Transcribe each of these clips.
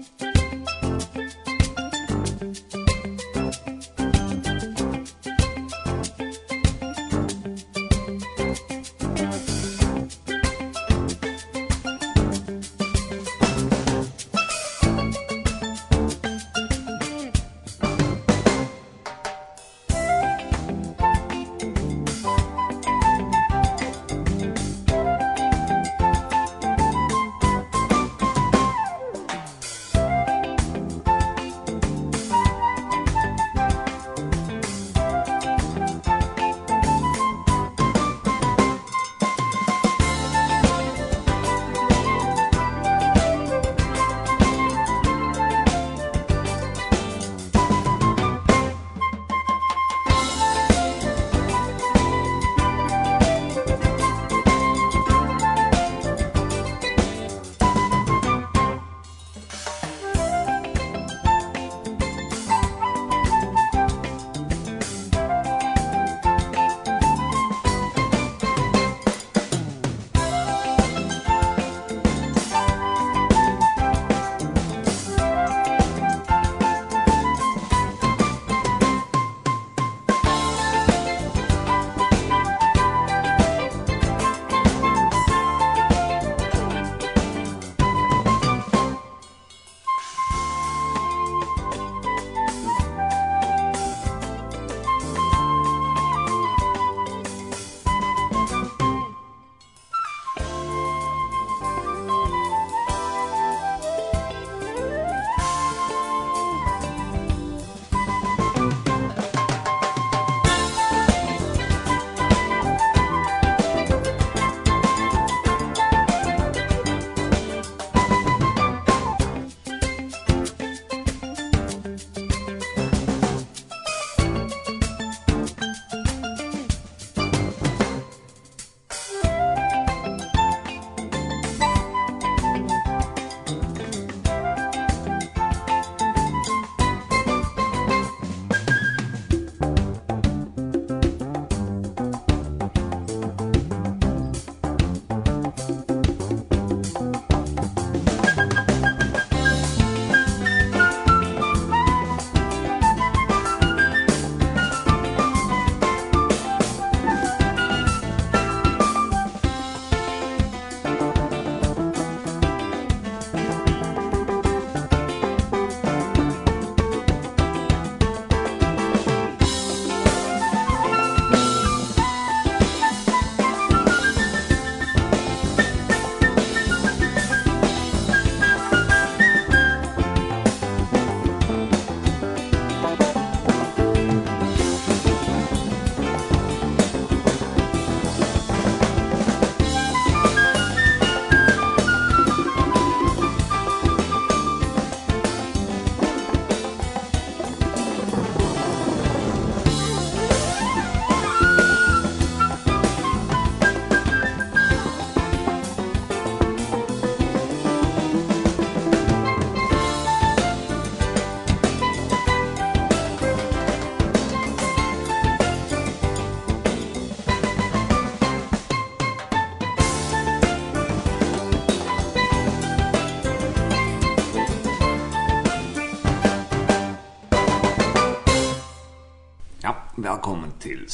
Musik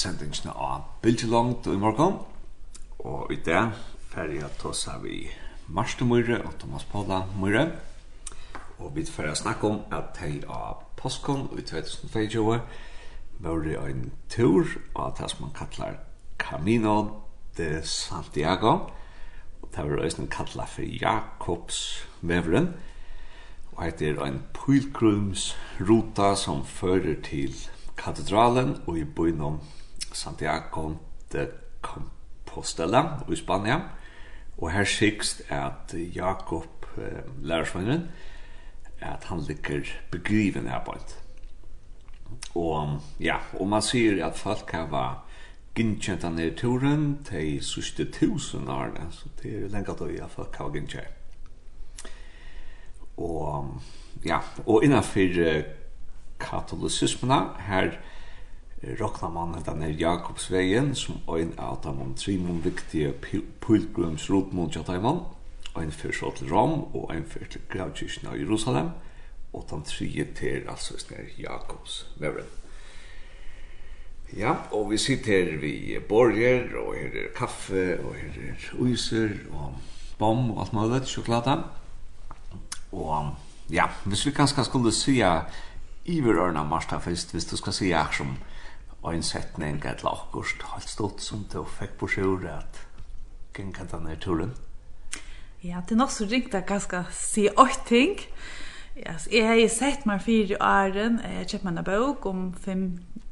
sendingsna av Bildtjelongt i morgon. Og i det ferdig at oss har vi Marste Møyre og Thomas Paula Møyre. Og vi ferdig å snakke om at hei av Poskon i 2022 var det en tur av det som man kallar Camino de Santiago. Og det var også kallar for Jakobs Vevren. og det er ein pilgrimsruta som fører til katedralen og i byen om Santiago de Compostela i Spania. Og her sikst at Jakob eh, lærersvennen at han ligger begriven her på et. Og ja, og man sier at folk har vært gynkjent av nere turen til sørste tusen år, så det er lenge at vi har folk her gynkjent. Og ja, og innenfor katolisismen her, her rokna man hetta ner Jakobsvegen som ein av de trimon viktige pilgrimsrutene til Taiwan. Ein fyrir så til Rom og ein fyrir til Gravkirken av Jerusalem og den tredje til altså snær Jakobsvegen. Ja, og vi sitter her vi borger, og her er kaffe, og her er uiser, og bom, og alt mulig, sjokolade. Og ja, hvis vi kanskje skulle si iverørna Marstafest, hvis du skal si jeg som en setning et lakkost akkurat helt stort som du fikk på sjøret at gikk denne turen? Ja, det er nok så ringt at jeg skal si åtte ting. Yes, jeg har sett meg fire åren, jeg har kjøpt meg en bok om fem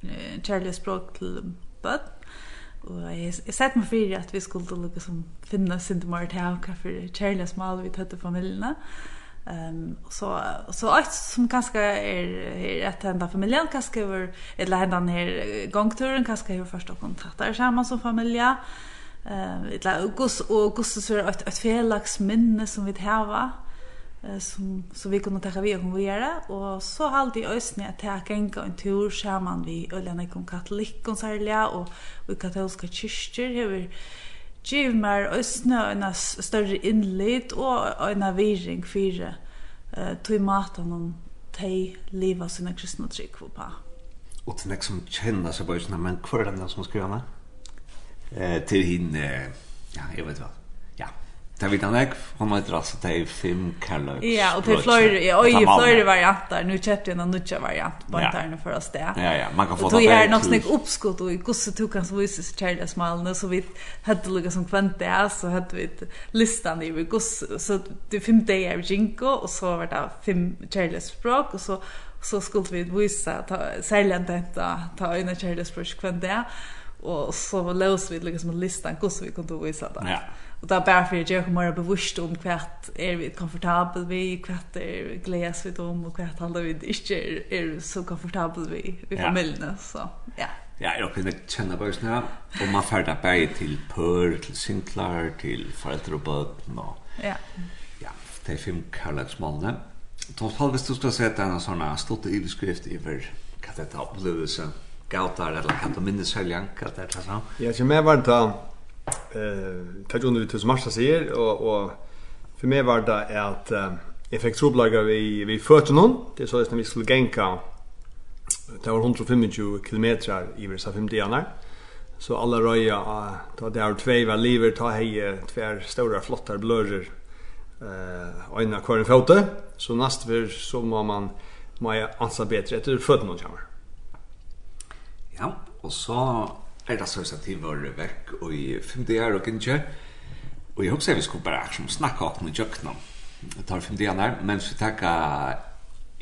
uh, kjærlige språk til bøtt. Og jeg har sett meg fire at vi skulle lukke som finne sin til morgen til hva for kjærlige smal vi tøtte familiene. Og Ehm um, så så ett som kanske är är att hända familjen kanske över eller hända ner här gångturen kanske över första kontakter samma som familja. Ehm uh, eller August och August så ett ett felax minne som vi har eh som så vi kunde ta vi och vi och så halt i ösnen att ta gänga en tur samman vi öllarna kom katolik och särliga och vi katolska kyrkor över giv mer østna en større innlit og en avviring fire eh tog maten om te leva sina kristna trygg på. Og til nek som kjenner seg på men hvor er den som skriver henne? Eh, til henne, ja, jeg vet hva. Det vet han ikke, han har dratt rast, det fem kærløks. Ja, og det er flere, ja, og det er flere varianter, nå kjøpte jeg en nødja variant på en tærne for oss det. Ja, ja, man kan få det. Og tog her nok snakk oppskott, og i gosse tog kan som vises kjærlig smalene, så vi hadde lukket som kvente er, så hadde vi listan i gosse, så det er fem deg er jinko, og så var det fem kjærlig språk, og så, så skulle vi vise, særlig enn dette, ta øyne kjærlig språk kvente det, og så lås vi liksom listan, gosse vi kunne vise det. Ja, ja Och där bara för att jag kommer att bevusst om kvart är vi komfortabel vi kvart är gläs vi om och kvart handlar vi inte är, är så komfortabel vi i familjen så ja. Ja, jag kan inte känna bara snära. Och man färdar bara till pör, till sintlar, till föräldrar och böten. Och... Ja. Ja, det är fem kärleksmålne. Tolv halv, hvis du skal se denne sånne stått iveskrift iver hva dette upplevelse, gautar, eller hva du minnes helgen, hva dette sånn? Ja, som jeg var da, eh tar ju till som Marsa säger och och för mig var det att jag fick trubbelaga vi vi förte någon det så att vi skulle gänka det var 125 km i vissa fem dagar så alla röja ta det har två var lever ta hej två stora flottar blörer eh ena kvar en fote så näst för så må man må jag ansa bättre efter någon kommer ja och så er det sånn at de var vekk och i fem dagar og ikke. Og jeg håper att vi skulle bare som snakke opp med jag om Det tar fem dagar men så takker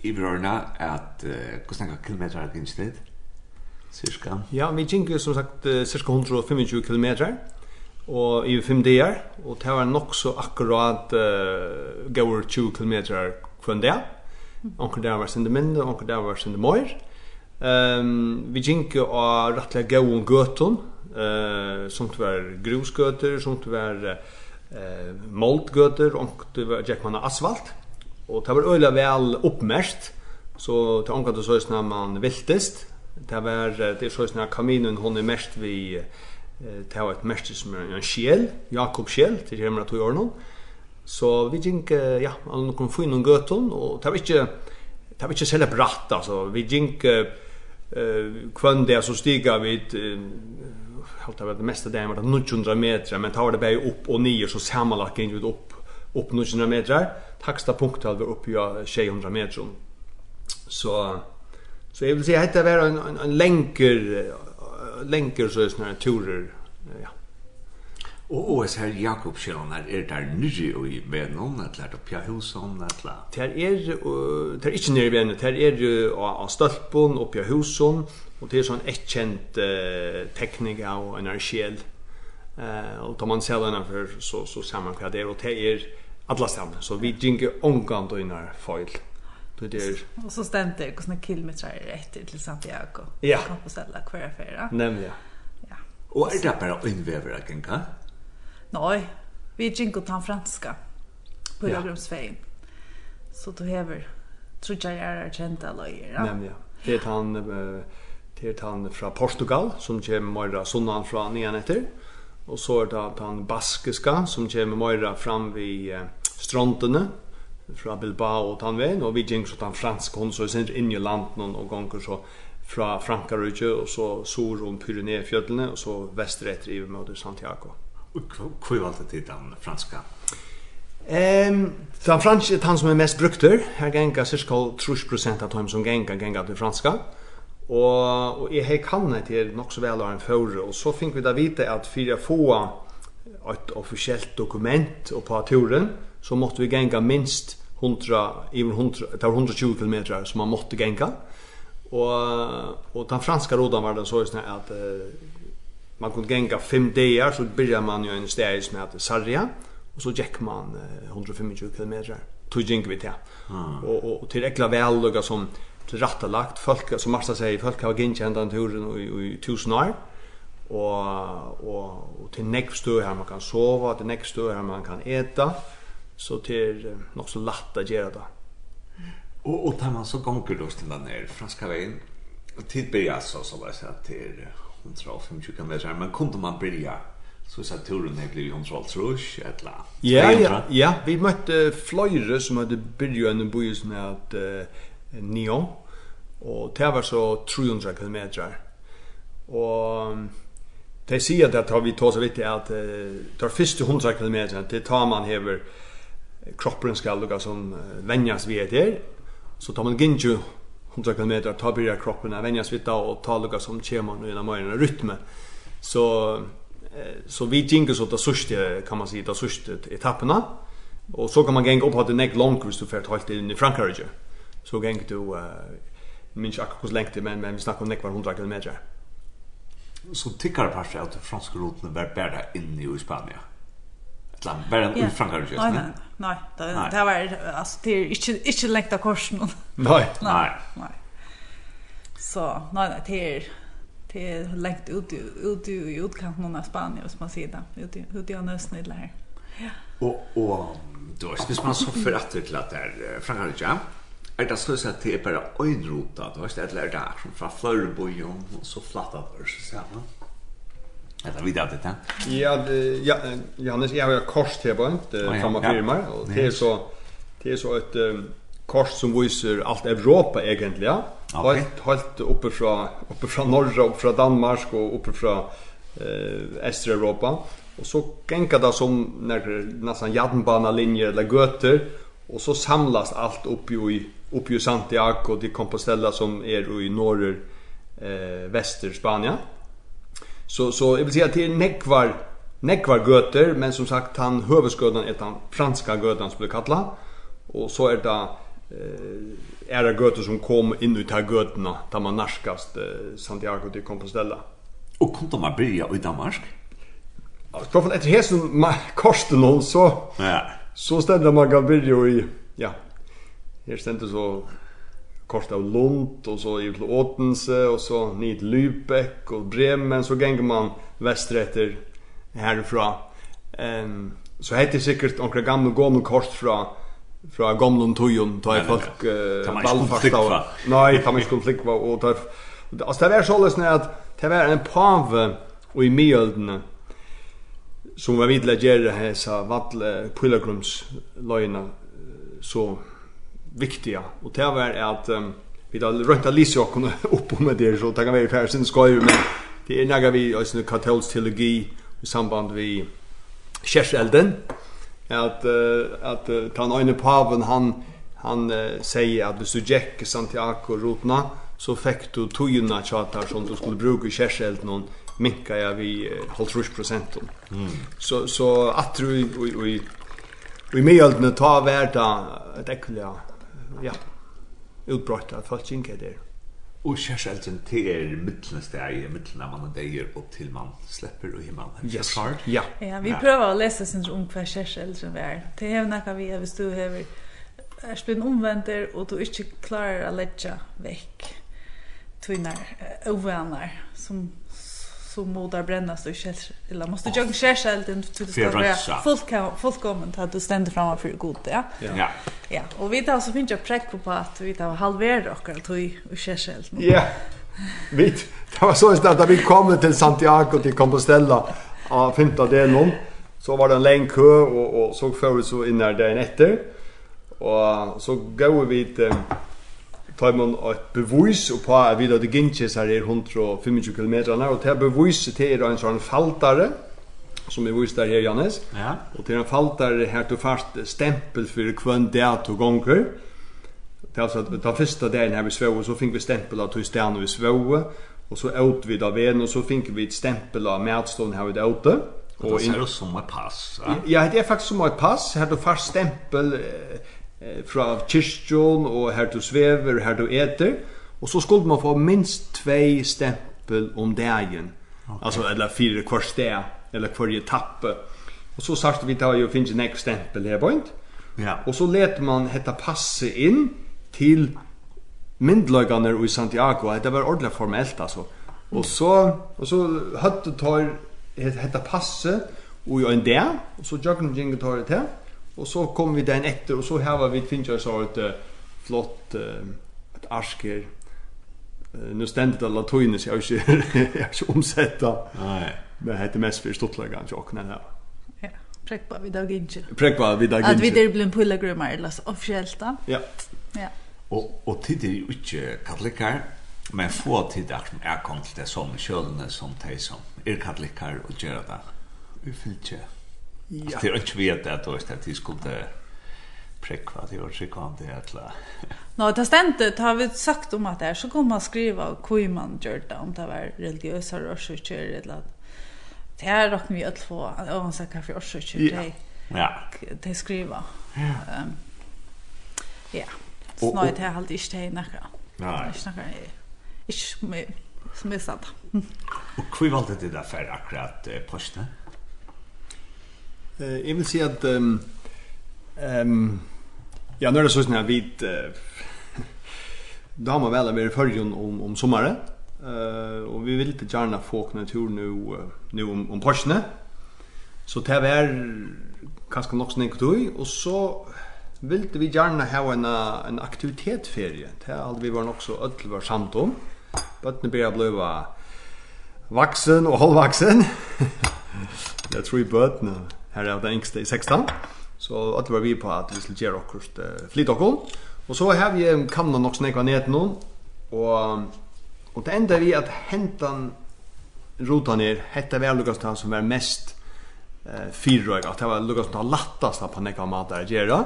i brorna uh, hur snacka kilometer er ikke det. Cirka. Ja, vi gick som sagt cirka 125 kilometer og i fem dagar og det var nok så akkurat uh, gaur 20 kilometer kvann dag. Onkel der var sinde mindre, onkel der var sinde mer. Ehm vi gick och rattla gå och göton eh som tyvärr grusgötor som tyvärr eh moltgötor och det var Jack man asfalt. Och det var öliga väl uppmärkt så till ankat så när man viltest det var det är så när kaminen hon är mest vi det har ett mest som en skäl Jakob skäl till hemma till Örnon så vi gick ja man kom få in någon göton och det var inte det var inte så bratt alltså vi gick eh kvön där så stiga vid halt det mesta där var det 900 meter men tar det bara upp och ner så sammanlagt in vid upp upp 900 meter. Taxta punkt halv upp ja 600 meter så så jag vill säga att det var en en, en länker länker så såna turer. Og OS her Jakobsjonar er der nyrri og i Venon, eller oppja huson, eller? Der er, uh, der er ikke nyrri i Venon, der er uh, av Stølpon, oppja huson, og det er sånn ekkjent uh, teknik av en sjel. Uh, og tar man selv innanfor, så, så ser man hva det er, og det er alla stannar, så vi drinker ångan døgnar feil. Det er... Og så stemte det, hvordan kilometer er etter til Santiago? Ja. Compostela, hver affæra. Nemlig, ja. Og er det bare innvever, kan kan? Nej, vi er ikke han franska på ja. Rögrumsvägen. Så då häver tror er kjent av løyer. Ja. Nemlig, ja. Det är han det er han från Portugal som kommer mera sundan från nian etter. Och så är det han baskiska som kommer mera fram vid strandene fra Bilbao og Tanvein, og vi gikk så den franske hånd, så vi sender inn i landen og ganger så fra Frankarudje, og så sur om Pyrenee-fjødlene, og så vestretter i mot Santiago. Hvor valgte du den franska? Ehm, den franske er han som er mest brukter. Her gengar cirka 30% av dem som gengar gengar til franska. Og, og jeg har kannet til nok så vel av en føre, og så fikk vi da vite at for å få et offisielt dokument og på turen, så måtte vi genga minst 100, even 100, det var 120 km som man måtte genga. Og, og den franska rodan var det så at uh, man kunde gänga fem dagar så började man ju en steg som heter Sarja och så gick man 125 km. Tog gick vi till. Och och, och till äckla välluga som tillrättalagt folk som Marsa säger folk har gängt ända turen i, i tusen år och och och till nästa stö här man kan sova till nästa stö här man kan äta så till något så lätt att göra det. Och och tar man så gånger då till den här franska vägen. Och tid blir så så vad jag till 125 km men kunde man börja så så turen det blev 130 eller Ja ja ja vi mötte flöjre som hade börjat en bojus med att uh, Nyon och det var så 300 km och Det sier at det vi tar så vidt at det tar første 100 km, det tar man hever kroppen skal lukka som venjas vi etter, så tar man gynju 100 km ta börja kroppen att vänja sig vid och ta lugga som keman i när man rytme. Så så vi tänker så att sista kan man säga att sista etapperna och så kan man gänga upp att det näck långt visst du färt helt in i Frankrike. Så gäng du uh, minns jag hur länge men men vi snackar om näck var 100 km. Så tickar fast att franska roten var bättre inne i Spanien. Eller bara en Frankrike just nu. Nej, nej, det det var alltså det är inte inte längta korsen. Nej. Nej. Nej. Så, nej, nej, det är det är längt ut ut i utkanten av Spanien som man ser där. Ut ut i nästan i här. Ja. Och och då är man så för att det att där Frankrike. Er det så att det är bara en ruta, då är det där från Flörbojum och så flattar det så ser man är vid det. Ja, ja, Johannes, jag har kors till på framme firma och det är så det är så ett kors som visar allt Europa egentligen. Okay. Helt helt uppe från uppe från norra och från Danmark och uppe från eh östra Europa. Och så gänga det som när nästan jernbana linjer eller göter och så samlas allt upp i upp i Santiago de Compostela som är i norr eh väster Spanien. Så så jag vill säga till Nekvar Nekvar göter men som sagt han hövsködan är han franska gödan skulle kalla och så är det eh är det göter som kom in ut här gödna där man närskast eh, Santiago de Compostela. Och kunde man börja i Danmark? Alltså från ett hesen kosten någon så. Ja. Så ständer man Gabriel i ja. Här ständer så kort av Lund och så i till Åtense och så ned till Lübeck och Bremen så gänger man västerrätter härifrån. Ehm så heter det säkert några gamla gamla kort från från gamla tojon tar jag folk ballfasta nej kan man konflikt var och tar alltså det är så lösning att det var en pave och i mjölden som var vidla gjerne hesa valle pilgrims løgna så viktiga och det var att um, vi då rönta lise och kunna upp med det så det kan vi färsen sin skoj men det är några vi alltså en katolsk teologi i samband vi kärselden att uh, att uh, han ene paven han han uh, säger att hvis du gick Santiago rotna så fick du tojuna chatar som du skulle bruka i kärselden någon minka jag vi uh, procent. Mm. Så så att du vi i i medel ta värda ett äckliga ja, utbrott at folk ikke där. Och Og till til er mittlen steg, mittlen av mannen deier og til man släpper och himmel. Yes. Ja. ja, vi prövar att läsa sin om hva kjærselsen är. Det är noe vi har du har är spinn omvänder och du inte klarar att lägga veck tvinner, ovaner som så modar där brännas och känns eller måste jag ju källs själv in till det ska vara fullt att du ständer framför för god ja. Ja. Ja, och vi där så finns jag präck på att vi där halverar och att vi källs själv Ja. Vi det var så att vi kom till Santiago till Compostela av femte delen så var det en lång kö och och så för vi så in där dagen efter. Och så går vi till tar man et bevis på at vi da det gynnes her er 125 km og det beviset til er en sånn faltare som er vist der her, Jannes. Ja. Og til en faltare her til fast stempel for hvem det er to gonger. Det er altså at den første dagen her vi svøve, så fikk vi stempel av to stene vi svøve, og så åt vi da ven og så fikk vi et stempel av medstående her vi da åtte. Og det ser ut som et pass. Ja, ja det er faktisk som et pass. Her til fast stempel, fra kyrkjon og her du svever og her du eter. Og så skulle man få minst tvei stempel om dagen. Okay. Altså, eller fire kvar sted, eller hver etappe. Og så sagt vi tar jo finnes en stempel her point Ja. Og så let man hetta passe inn til myndløgane i Santiago. Det var ordentlig formelt, altså. Og så, og så høtte tar hetta passe og jo en dag, og så jøkken jingle tar det til. Och så kom vi den efter och så här var vi finner så ett flott ett asker. Nu ständer det latinen så jag är så omsätta. Nej. Men det mest för stottlägga kanske och när Ja, prekpa vi dag inte. Prekpa vi dag inte. Att vi där blir en pilgrimer eller så officiellt. Ja. Ja. Och och tid är ju inte katoliker men få tid där som är kom det som kjölne som tej som är katoliker och gör det. Vi fyllt Ja. Det är inte vet att då att det skulle prekva det och så kan det alla. Nå, det ständigt har vi sagt om att det så kommer man skriva hur man gör det om det var religiösa rörelser eller att det här råkar vi öll få om man säger för ja. det ja. det skriva. Ja. Um, ja. Så nå nej, det har alltid inte det några. Nej. Det snackar jag. Ich smissat. Och hur valde det där för akkurat posten? Eh, jag vill säga att ehm um, ja, när det så snart vi uh, då har man väl med förjon om om sommaren. Eh och vi vill inte gärna få natur nu nu om om påsken. Så det var kanske nog snägt då och så vill vi gärna ha en en aktivitetsferie. Det hade vi var också öll var samt om. Bøttene blir bløva vaksen og halvvaksen. Det tror i bøttene. Här är det yngste i 16. Så att var vi på att vi skulle göra också flit och Och så har vi en kamna nog snäcka ner nu. Och och det enda vi att hämta rotan ner hette väl Lukas han som var mest eh fyrrög att det var Lukas som har lättast på näka mat där göra.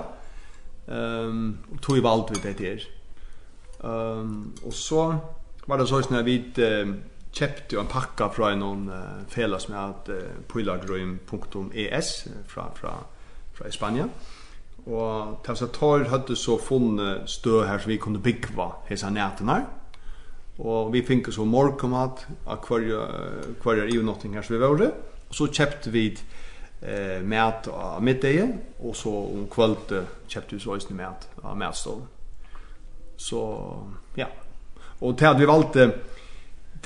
Ehm och tog i allt vid det där. Ehm och så var det så snä vid eh, köpte en packa från någon uh, felas med att uh, pilagrym.es från från från Spanien. Och Tavsa Tor hade så funnit stö här så vi kunde byggva hesa näten här. Och vi fick så morkomat akvaria akvaria i någonting här så vi var det. Och så köpte vi eh mat av middag och så om kvällte köpte vi så just mat av matstol. Så ja. Och det hade vi valt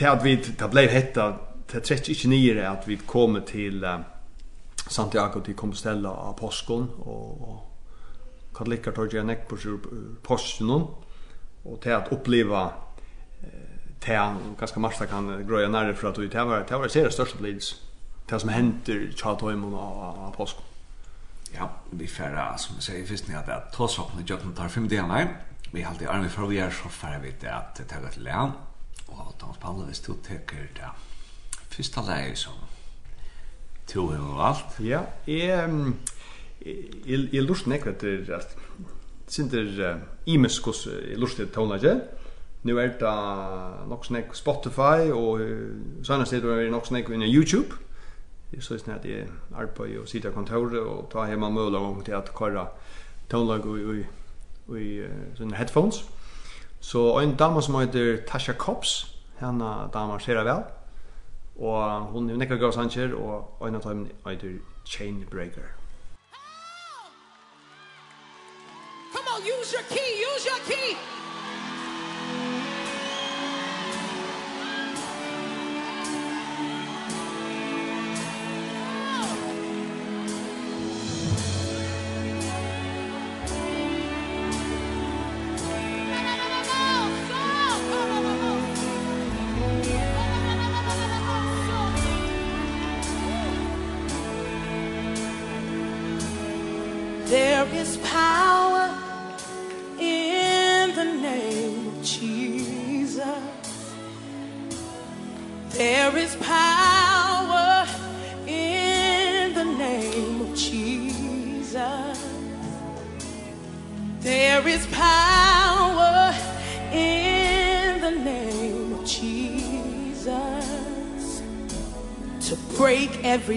till att vi det blev hetta det trekker ikke nyer at vi kom til uh, Santiago til Compostela av påsken, og, og katolikker tar gjerne på påsken, og til at oppleva eh, til han, ganske Marsta kan grøya nære for at det var, det var det største opplevelse, det som henter tjatøymen av, av påskon Ja, vi færa, som vi sier i fyrsten, at det er tåsvapen i Jøkken tar fem dagen, vi har alltid armen for vi er så færa vi det at det tar til land, og Thomas Palle, hvis du teker det første leie som to hun og alt. Ja, jeg, jeg, jeg lurt nekker etter at sinter imes hos jeg lurt til tonelage. Nu er det nok snakk Spotify, og sannast er det nok snakk under YouTube. Så er det at jeg arbeider og sitter i kontoret, og tar hjemme mulig om til at kåre tonelage og i sånne headphones. Ja Så en dama som heter Tasha Kops, henne dama ser vel. Og hun er nekka gav sanger, og en av dem heter Chainbreaker. Come on, use your key, use your key!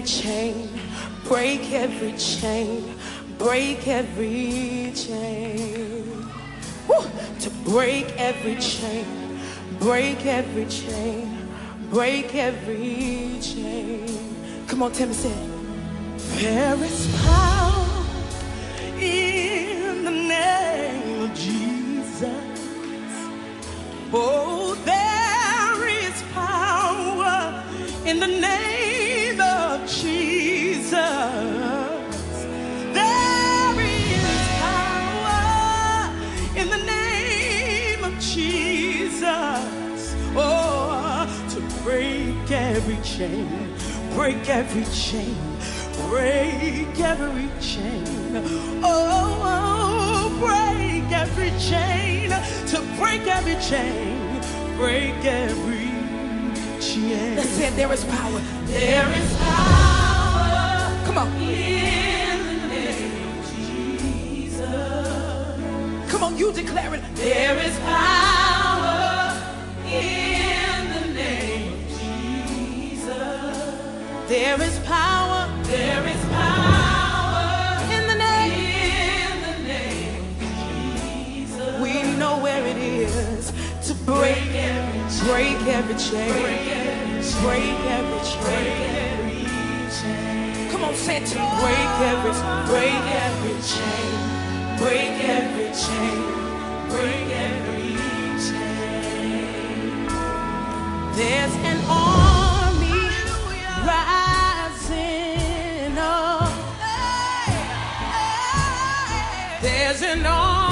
chain. Break every chain. Break every chain. Woo! to break every chain. Break every chain. Break every chain. Come on tell me say there is power in the name of Jesus. Oh. chain break every chain break every chain oh, oh break every chain to break every chain break every chain. Let's say there is power. There is power come on. in the name of Jesus. Come on you declare it. There is power in There is power. There is power. In the name. In the name of Jesus. We know where it is to break every. Break every chain. Break every chain. Break every chain. Come on, say it to me. Break every, break every chain. Break every chain. Break every chain. There's an all present all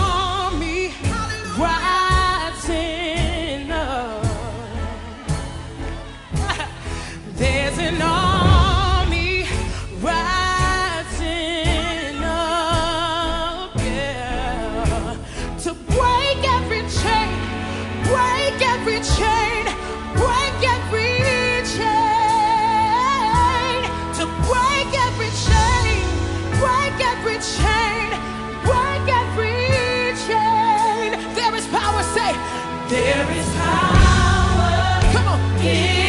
There is power Come on. in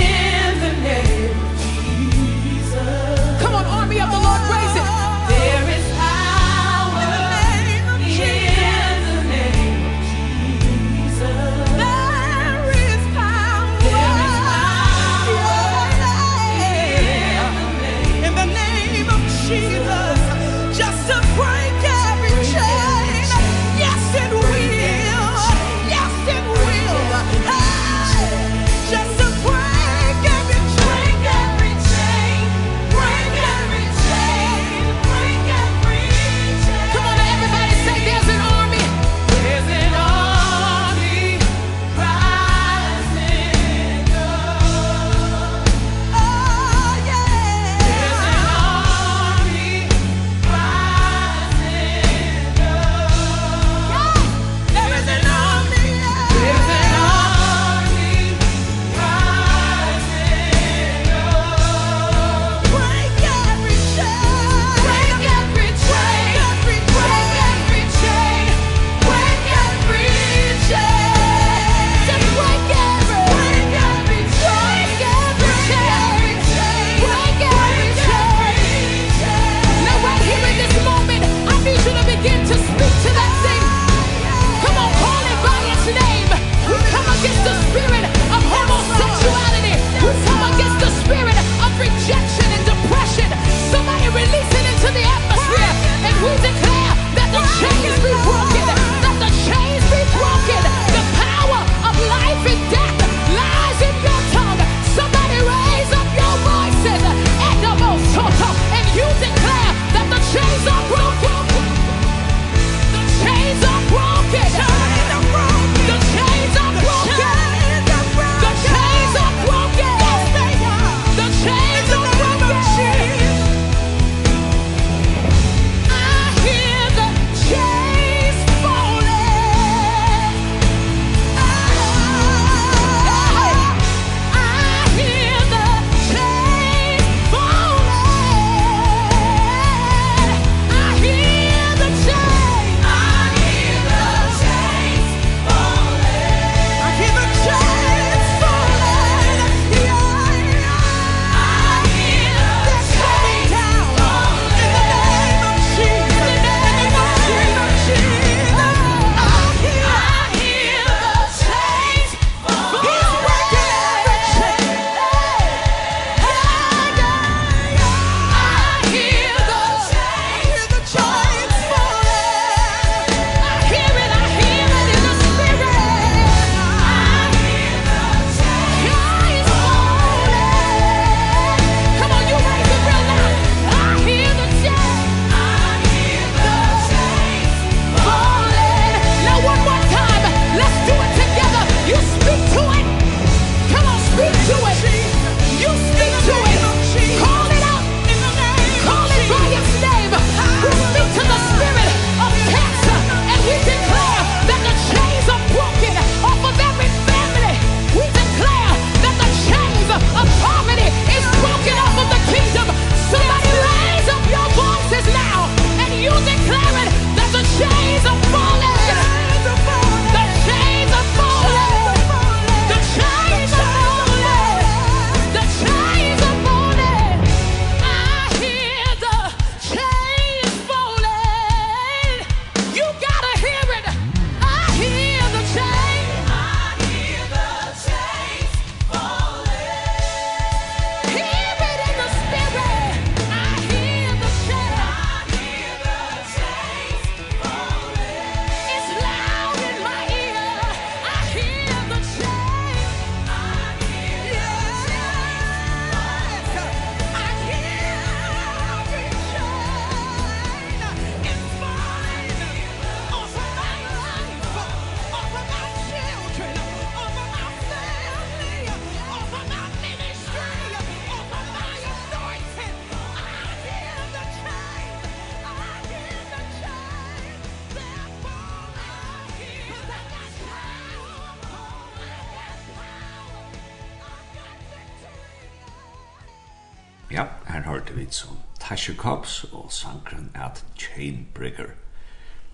Chainbreaker.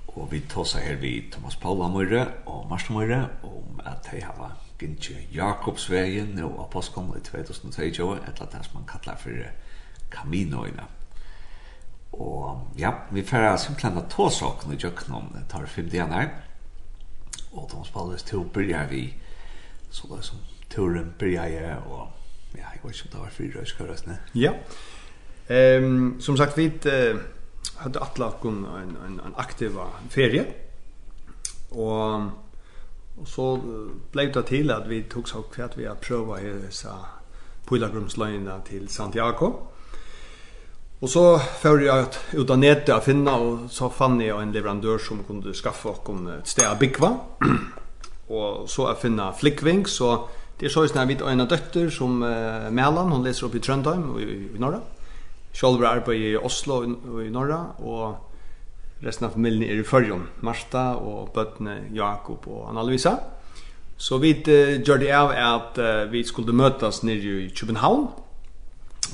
Og vi tåsa her vi Thomas Paula Møyre og Marsten Møyre om at hei hava Gintje Jakobsvegen og Aposkom i 2022, etla det som man kallar for Kaminoina. Og ja, vi færa simpelthen at tåsa okken i det tar fem dian her. Og Thomas Paula to byrjar vi så det som turen byrjar jeg og ja, jeg vet ikke om det var fyra i. Ja, Ehm um, som sagt vi uh, hade atlakken en, en, en aktiva ferie. Och och så blev det till att vi tog så kvært vi att prøvd å pilgrimslinjen till Santiago. Och så fører jag ut utan nätet att finna, och så fann jag en leverantör som kunde skaffa oss ett ställe att bygga. och så att finna flikkving, så det er så sånn vi har en døtter som uh, Melan, hun leser opp i Trøndheim i, i, i Norge. Sjálvur arbeiði i Oslo og i Norra, og resten av familien er i Førjon, Marta og bøttene Jakob og Anna-Louisa. Så vi uh, gjør det av at uh, vi skulle møtes nere i København.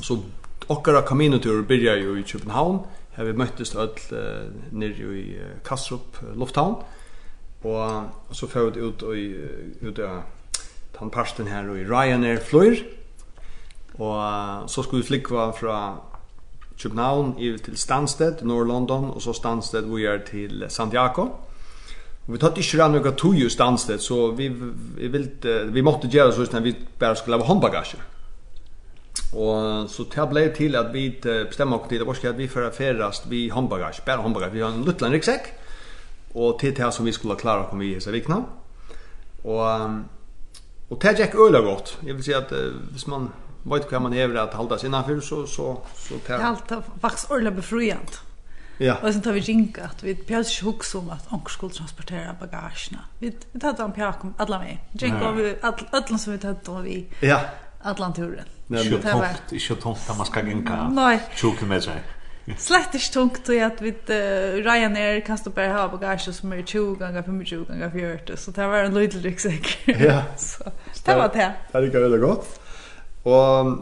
Så okkara kaminotur byrja jo i København. Her vi møttes öll uh, nere i uh, Kastrup, uh, Lufthavn. Og, så får vi ut, og, ut av uh, den parsten her i Ryanair flyr. Og uh, så skulle vi flikva fra København i til Stansted, Norr London, og så Stansted vi er til Santiago. Og vi tatt ikke rann noe tog i Stansted, så vi, vi, vilte, vi måtte gjøre så sånn at vi bare skulle lave håndbagasje. Og så det ble til at vi bestemmer oss til det varske at vi fører ferast vi håndbagasje, bare håndbagasje. Vi har en liten ryggsekk, og til det som vi skulle klare å komme i seg vikna. Og, og det gikk øyla godt. Jeg vil si at hvis man vet hva man hever at halda sig innanför så så så tar det allt vax orla befriant. Ja. Och sen tar vi jinka att vi pjäs hooks om att onkel skulle transportera bagagerna. Vi vi tar dem pjäs kom alla med. Jinka vi alla som vi tar då vi. Ja. Atlanturen. turen. det var inte tomt att man ska jinka. Nej. med km. Slett ikke tungt til at vi uh, Ryanair kan stå bare ha bagasje som er 20 ganger, 25 ganger, 40, så det var en lydelig ryggsekk. Ja. så det var det. Det er ikke veldig godt. Og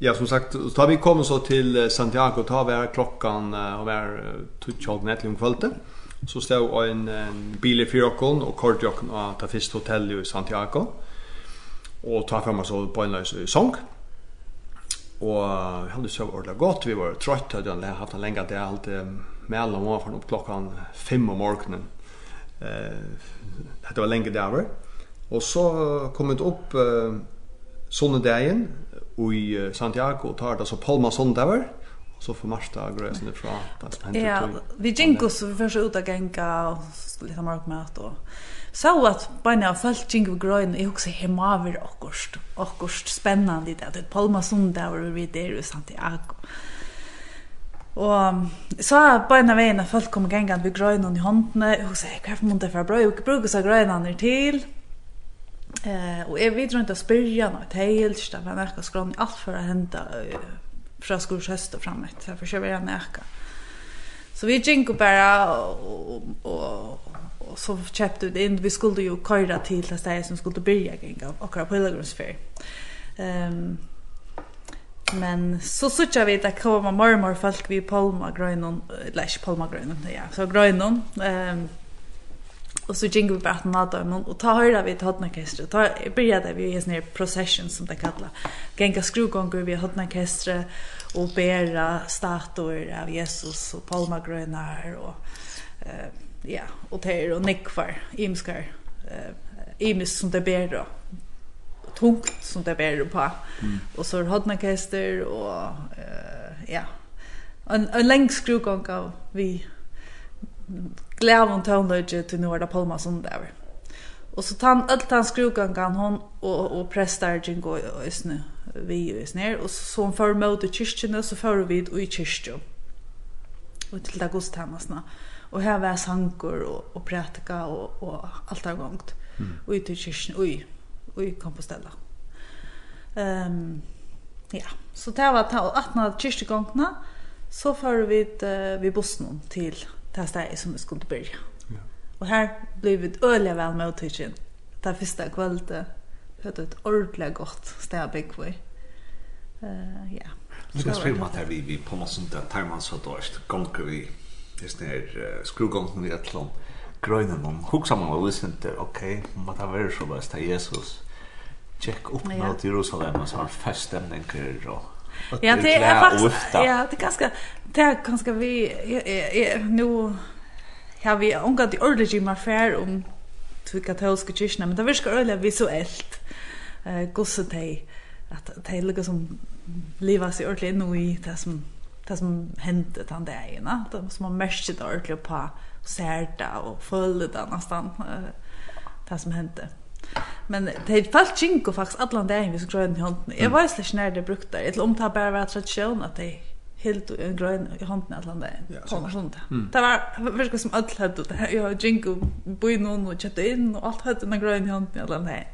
ja som sagt så vi kom så till Santiago ta vi klockan och var tog nätt om kvällen. Så stod en, en bil i Fyrokon och Kortjokon och ta först hotell i Santiago. Och ta frem oss på en løs i Song. Och hade så ordentlig godt, vi var trötta hade haft en det där allt mellom og från upp klockan 5 om morgonen. Eh det var länge där. Och så kom det upp sonnedagen i Santiago och tar det så Palma Sondavar så får Marsta fra. ifrån att Ja, vi gick så vi försökte ut att gänga och lite markmat och så att bara av folk gick vi grön också hemma över åkost åkost spännande det att Palma Sondavar vi där i Santiago. Og så er beina veien at folk kommer gengene ved grøynene i håndene, og så er for måte for brøy, og bruker seg grøynene til, Eh och vi drar inte att spyrja något helt där ska verkar skron allt för att hända från skurs höst och framåt så för köra en. Så vi gick upp bara och, och, och så köpte vi in vi skulle ju köra till det stället som skulle börja gänga och köra på Pilgrimsfär. Ehm um, men så såg vi att komma mormor folk vi Palma grönon, eller Palma grönon, ja, så grönon. Ehm um, Och så jingle vi bara att nada och ta höra vi hotna orkester. Ta började vi i sån procession som det kallar. Gänga skrugånger vi hotna orkester och bära statuer av Jesus och palmagrönar och eh ja, och ter och nickfar, imskar. Eh imis som det ber då tungt som det ber på. Mm. Och så hotna orkester och eh ja. En en längd skrugång av vi glævun tøvnøyge til nu er det Palma Og så tann alt han skrugangan hon og og prestar jin go i snø vi i snær og så hon for mot kyrkjene så for vi i kyrkjo. Og til det gods. Og her var sankur og og prætika og og alt er gongt. Mm. Og i kyrkjen og i og i Compostela. Ehm um, ja, så det var ta 18 kyrkjegongna så for vi uh, vi bussen til det här stedet som vi skulle börja. Ja. Och här blev vi öliga väl med uttycken. Det här första kvället hade ett ordentligt gott steg att bygga. Uh, ja. Nu kan jag spela att vi, vi på något sånt där tar man så då gånger vi just när skruvgången i ett lån gröna någon. huxar man och visste inte okej, okay, det tar väl så bäst Jesus check upp mot Jerusalem och så har feststämningar och Ja, det är faktiskt ja, det är ganska det är ganska vi nu har vi ungat de ordentligt mer fair om till katolska kyrkan, men det viskar öliga visuellt. Eh gosse te att det lukar som leva sig ordentligt nu i det som det som hände den dagen, att som har märkt det ordentligt på särta och följde det nästan det som hände. Men det fallt jinko faktiskt alla dagen vi så gröna i handen. Jag var slash när det brukte där. Ett omtag bara vara tradition att det helt grön i handen alla dagen. Kommer sånt. Det var verkligen som allt hade det. Jag jinko bo i någon och chatta in och allt hade den grön i handen alla dagen.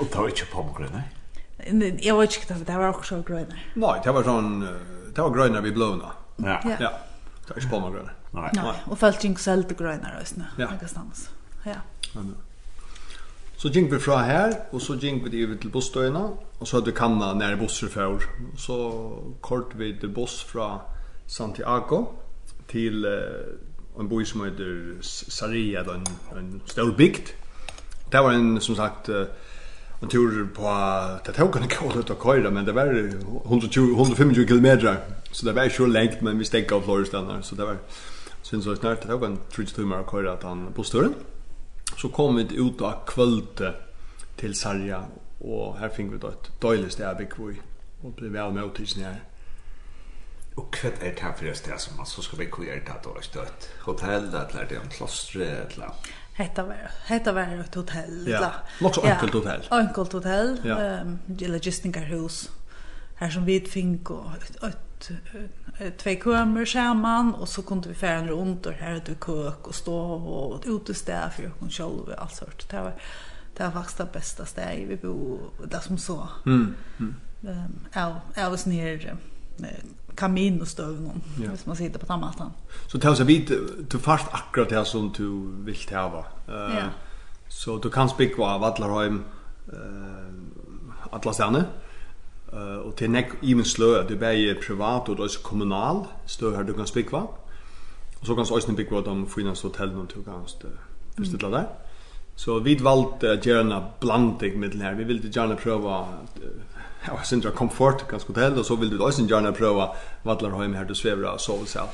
Och ta inte på mig nej. Jag vet inte vad det var också grön. Nej, det var sån det var gröna vi blåna. Ja. Ja. Det är inte på mig grön. Nej. Och falt jinko salt gröna rösna. Ja. Någonstans. Ja. Ja. Så gikk vi fra her, og så gikk vi over til busstøyene, og så hadde vi kanna nær busser før. Så kort vi til buss fra Santiago til uh, en by som heter Saria, en, en stor bygd. Det var en, som sagt, en tur på, det tok en kål ut å køyre, men det var 120, 125 kilometer, så det var ikke så lengt, men vi stekket av Florestene, så det var, synes jeg snart, det tog en 30 timer å køyre til han busstøren så kom vi ut av kvölde till Sarja och här fick vi då ett dåligt ställe vi kvar och blev väl med tills här. Och vad är det här för det som man så ska vi kvar det då ett stött hotell eller det är en kloster eller Hetta var hetta var ett hotell. Ja, något så enkelt hotell. Enkelt hotell. Ehm, det logistiska house. Här som vi fick och ett två kömer samman och så kunde vi färra runt och här ute i kök och stå och utestäder för jag kunde själv och allt sånt. Det var, det var faktiskt det bästa stället vi bo där som så. Mm. mm. Um, ja, jag var ner kamin och stöv någon ja. hvis man sitter på tamatan. Så tar så vid du fast akkurat det som du vill ta va. Eh så du kan spikva av Vallarheim eh alla stjärnor. Uh, og til nek even slø at det er privat og også kommunal stø her du kan spikva. Og så kan du også bygge de finnes hotellene du kan forstille der. Så vi valgte å gjøre en blanding med den her. Vi ville gjerne prøve ja, jeg synes komfort ganske hotell og så ville vi også gjerne prøve Vadlarheim her du svever og sover selv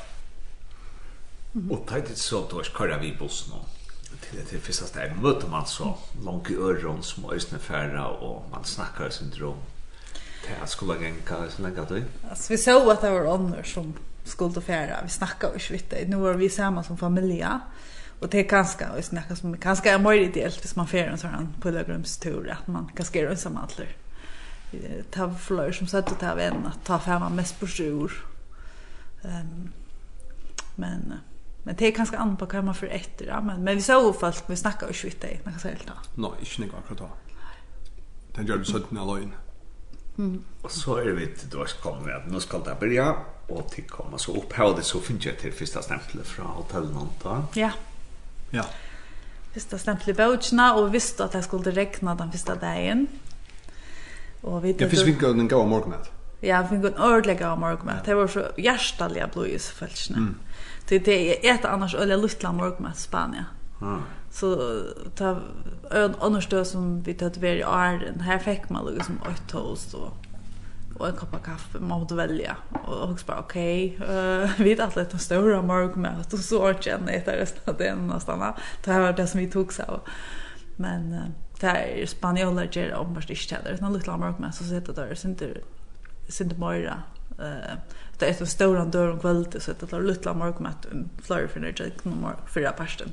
Och teit litt så då ska jag vi bussen nu till det första stället möter man så långt i öron som ösnefärra och man snackar syndrom det skulle gänga ikke så lenge til. Altså, vi så att det var ånder som skulle färra. Vi snackade och vidt det. Nå var vi samma som familie. Och det är ganska och snacka som ganska är mer ideellt hvis man färdar en sån pilgrimstur att man kan är ensam alltid. Ta flöjor som sätter ta vän att ta fram mest på sjur. Ehm men men det är ganska annorlunda på kan man för efter ja men men vi så folk vi snackar och skvitta i man kan säga. Nej, inte något akkurat då. Den gör du sådana lojn. Mm. Och så är det till då ska komma att nu ska det börja och till komma så upphör det så finns jag till första stämplet från hotellet nånta. Ja. Ja. Första stämplet bouchna och visste att det skulle regna den första dagen. Och vi Det finns vinkel den går morgonmat. Ja, vi fick en ordentlig går morgonmat. Det var så hjärtaliga blöjs fälsna. Mm. Det det är ett annars öliga lilla i Spanien. Mm så ta en annan stö som vi tog till i Arden. Här fick man liksom ett toast och og en kopp av kaffe man måtte välja Og också bara okej okay, uh, vi vet litt en større stora og så kjenner jeg etter resten av den nästan det här var det som vi tog av. men uh, det er spanjoler ger om vars inte heller utan lite morgonmöte så sitter det der, synte synte mora eh det är så stora dörr om kvällen så det är lite morgonmöte flöjer för det jag kan förra pasten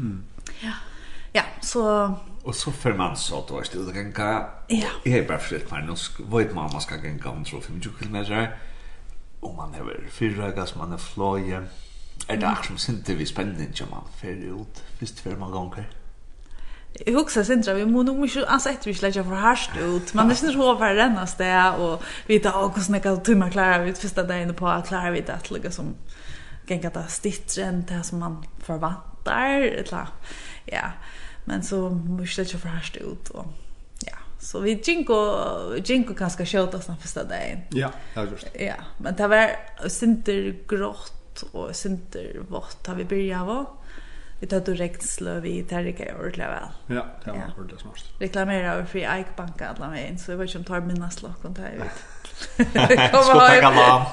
Mm. Ja. Ja, så Och så för man så då är det kan ja. Jag har bara för mig nu vet man man ska kan om tro för mycket kilometer. Och man har fyra gas man har flyg. Är det också synte vi spännande ju man för ut visst för man gånger. Jag huxar sentra vi måste nog inte alltså ett vi släcker för harst ut. Man är inte så över den nästa och vi tar och hur snäcka timmar klarar vi första dagen på att klara vi det att lägga som gänga det stittre än det som man förvant hattar eller ja. Men så måste jag för härst ut och ja, så vi jinko jinko kanske skjuta sen första dagen. Ja, ja just. Ja, men det var synter grått och synter vått har vi börjat va. Vi tar då regnslö vi tar det i ordentligt väl. Ja, det var ordentligt smart. Reklamera över Free Ike Bank alla vägen, så jag vet inte om tar mina slock slakon där ut. Skottakalla.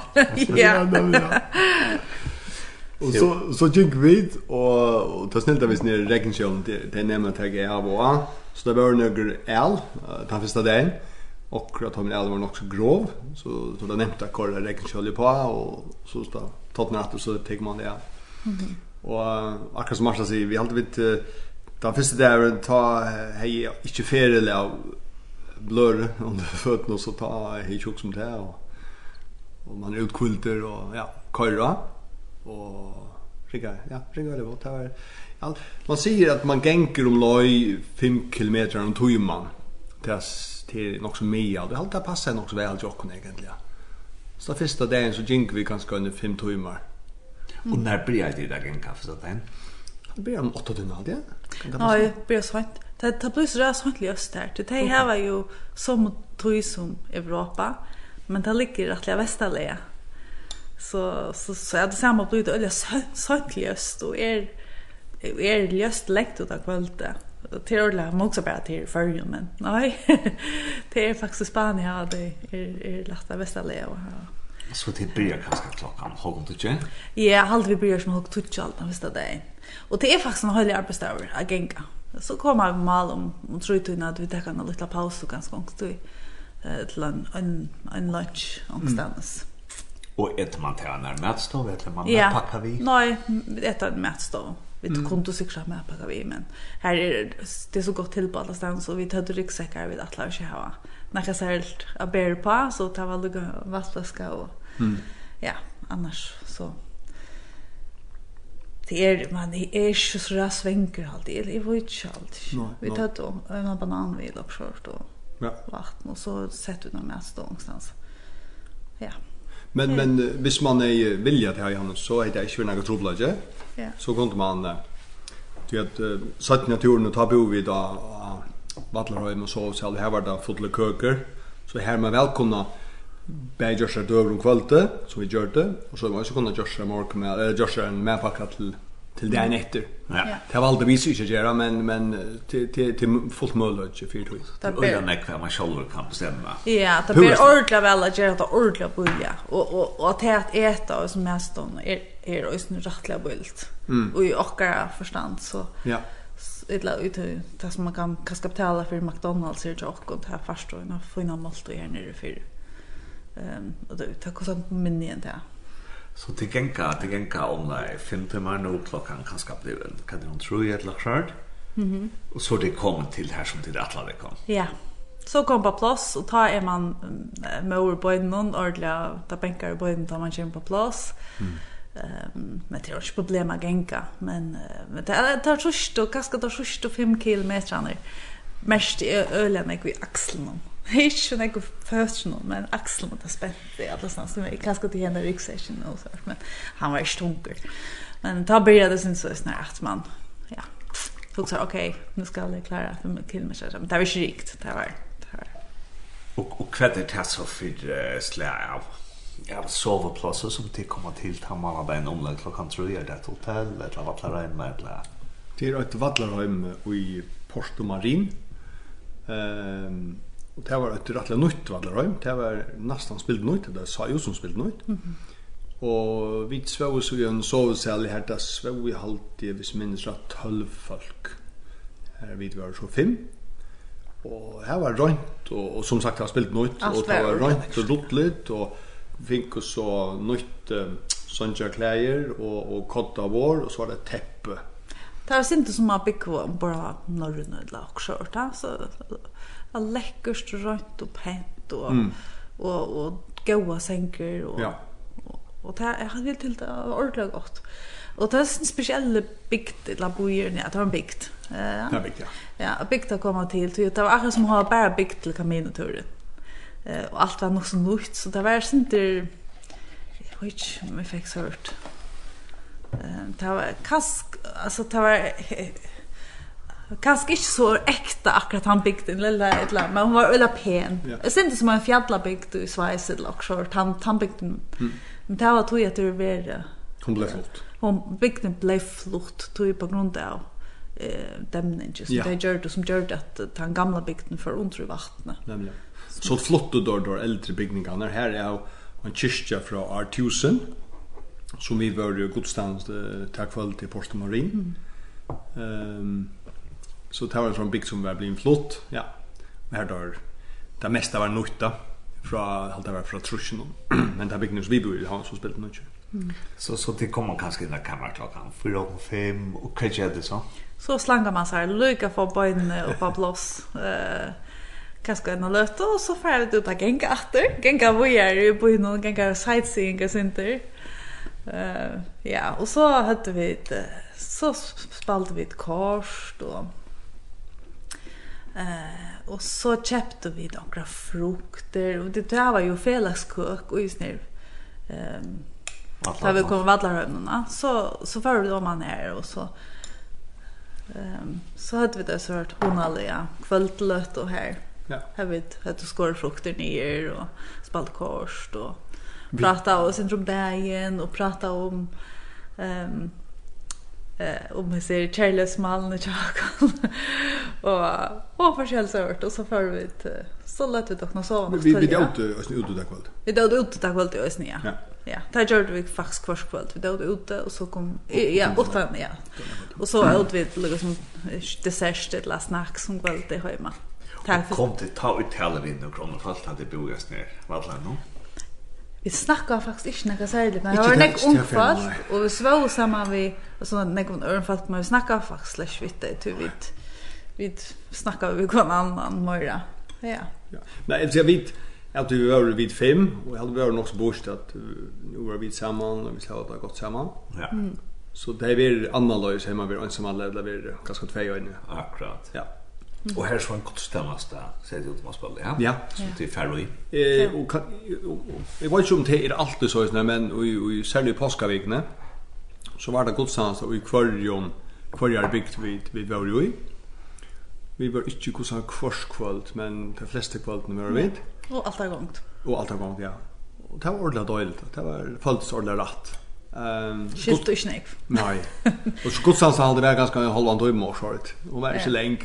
Ja. Och så så gick vi och och ta snällt där vi snär regnsjön det det nämner tag jag av och så det var några el ta första dagen och att han el var också grov så så det nämnde att kolla regnsjön på och så så tatt natt och så tog man det. Och akkurat som Marsa säger vi alltid vid den första dagen ta hej inte fel av blur under fötterna så ta hej tjock som det och, och man är utkvilter och ja, kajra och Riga, ja, rigga det var tar. Allt man säger att man gänger om loj 5 km om tojman. Det är till något som mer. Det håller passa något så väl jag kan egentligen. Så första dagen så gänker vi ganska under 5 timmar. Och när blir det där gänga för så den? Det blir om 8 timmar det. Nej, det blir så fint. Det tar plus det så fint löst där. Det här var ju som tog som Europa, men det ligger rätt lägst där så så så är det samma på det eller löst och är är löst läkt ut av kvällte. till ordla också bara till förrjun, men nej. det är faktiskt Spanien, det är, är lätta av bästa leva. Så det blir kanske klockan halv tio? Ja, halv vi blir som halv tio allt nästa dag. Och det är faktiskt en höjlig arbetsdag att gänga. Så kommer vi mal om, om tror du att vi tar en liten paus och ganska ångst till en, en, en lunch ångstans. Mm. Och ett man tar när matstov, eller man ja. packar vi? Nej, ett en mätstov. Vi mm. kunde säkert med packar vi men här är det är så gott till på alla ställen så vi tar ryggsäckar vid alla och så här. Några särskilt att bära på så tar vi lugga vattflaska och mm. ja, annars så det är man det är ju så där svänker alltid. Jag vet inte alltid. No, vi tar då en banan vid uppskört och ja. vatten och så sätter vi dem med stångstans. Ja. Mm. Men mm. men hvis man är vilja till han så är det inte några trubbel inte. Ja. Så kunde man du uh, satt naturen och ta bo vid då Vattlerheim och så så här var det fotla köker. Så här man välkomna Bägers om kvalte, som vi gjør det. og så var vi også kunnet gjøre seg morgen med, gjøre seg en medpakka til till det nätter. Ja. Det var aldrig visst inte göra men men till till till fullt möjligt för två. Det är den kvar man själv kan bestämma. Ja, det blir ordla väl att göra det ordla bulja och och och att äta äta och som mest då är är det ju rättliga bult. Och i ochkara förstand så. Ja. Illa ut det som man kan kaska betala för McDonald's är jag och det här första och en fina måltider nere för. Ehm och det tar kostar mindre än det. Så det gänga, det gänga om där fem timmar nu klockan kan skapa det väl. Kan det hon tro jag ett laxard? Mhm. Och så det kom till här som till det det kom. Ja. Så kom på plats och ta är man med över på någon ordla ta bänkar på en ta man kör på plats. Mm. Ehm men det är ju problem att gänga men men det tar så stort, kaska tar så stort 5 km. Mest ölen jag vid axeln. Ikke sånn jeg først noe, men Axel måtte spent i alle sånne som jeg kanskje til henne ryggsekken og så, men han var ikke tunker. Men da blir det synes jeg snart at man, ja, tog så, ok, nå skal jeg klare fem kilometer, men det var ikke rikt, det var, det var. Og, og hva er det så for uh, slag av? Ja, soveplasser som de kommer til, tar man av en omlag klokken tror jeg, det er et hotell, eller hva pleier jeg med, eller? Det er et vadlerheim i Porto Marin, ehm Og det var et rettelig nytt Valderheim. Det var nesten spilt nytt, det sa jo som spilt nytt. Mm -hmm. Og vi svøv så i en sovesal her, da svøv vi alltid, hvis minnes rett, tølv folk. Her vi var så fem. Og her var rønt, og, og som sagt, det var spilt nytt, og det var rønt og rottligt, og vi fikk oss så nytt um, sånne klæger, og, og kodda vår, og så var det teppe. Det var sint som man bygg var bare norrønne, eller akkurat, så a lekkert rønt og pent og mm. og og goa senker og ja. og, og det er han vill til det ordentlig godt. Og det er en spesiell bygd, eller bojer, ja, det var en bygd. Uh, ja, det er bygd, ja. Ja, og bygd å komme til, det var akkurat som har ha bare bygd til kaminoturen Uh, og alt var nok så nytt, så det var sånn der, jeg vet ikke om jeg fikk så hørt. Uh, det var kask, altså det var, Kanske inte så äkta akkurat han byggde bygden eller ett men hon var öla pen. Ja. Jag synte som en fjälla byggd i Schweiz eller också han han byggde Mm. Men det var tog jag till det Hon blev flott. Hon bygden blev flott tog på grund av eh dämningen just ja. det gjorde som gjorde att den gamla bygden för under vattnet. Nämligen. Så flott då då äldre byggningar här är en kyrka från R1000 som vi var ju godstans eh, tack vare till Portamarin. Ehm mm. um, Så det var en sån bygg som var blivit flott. Ja. Här då det mesta var nytta från allt det var från Truschen. Men där byggdes vi bor i han som spelade nytt. Så så det kommer kanske den i kameran klockan 4 och 5 och kanske är det så. Så slangar man så här lycka för benen och på blås. Eh kanske en löta och så får jag ut att gänga åter. Gänga vi är ju på någon gänga sightseeing och sånt där. Eh ja, och så hade vi ett så spalte vi ett kors och Eh, och så köpte vi några frukter och det där var ju felaskök och isner. Ehm. Där vi kom vadla Så så var vi då man är och så ehm så hade vi det så vart hon alla och här. Ja. Här vi att du skor frukter ner och spalt korst och prata och sen om dagen och prata om ehm um, eh om vi ser Charles Mallen och jag och och förskäl så hört och så för vi så lätt ut och nå sova något vi det dåt och ut där kväll vi dåt ut där kväll det oss ja. Ja det gjorde vi faktisk kvar kväll vi dåt ut och så kom ja åtta ja. Och så åt vi liksom som dessert ett last snack som kväll det hemma Tack för kom till ta ut heller vinden och kronor fast hade bogast ner vad lär nu vi snackar faktiskt inte nekka særlig, men jag har näck ungfast och vi svär samman vi og så näck en örnfast men vi snackar faktiskt slash vitt det, vitt vi snackar vi kvann annan mera ja ja men jag vet att vi var vid fem och hade nog också bort att nu var vi samman och vi ska ha gått samman ja mm. så det är annorlunda hemma vi ensamma eller vi ganska två ögon akkurat ja Och här så en kortstämmast där säger det Thomas Ball. Ja. Ja, så till Ferry. Eh och jag vet inte om det är alltid så här men och i särskilt påskavikne så var det gudstjänst och i kvarjon kvarjar byggt vid vid var ju. Vi var inte kus han kvarskvalt men de flesta kvalten var vid. Og alt er gongt. Og alt har gångt ja. Og det var ordentlig dåligt. Det var føltes ordentlig rett. Ehm skilt och snäck. Nej. Och så gudstjänst hade det ganska halvan timme och så. Och var inte länge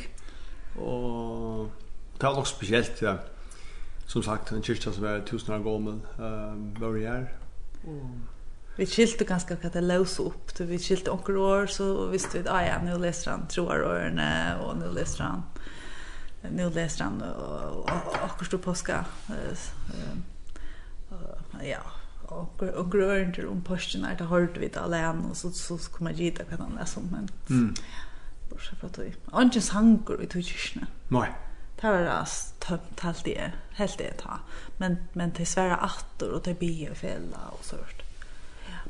Og det var nok spesielt, ja. Som sagt, en kyrkja som er tusen år gammel, um, var vi her. Og... Vi skilte ganske hva det løs opp, vi skilte onker år, så visste vi at, ah ja, nå leser han troarårene, og nå leser han, nu leser han, og, og, akkurat på påska. ja, och och grönt om posten där hörde vi det alene och så så kommer jag gita kan han läsa om men mm bortsett fra tog. Ikke sanger i tog kyrkene. Nei. Det var rast tømt helt det, helt det ta. Men, men til svære atter og til biefella og så hørt. Ja.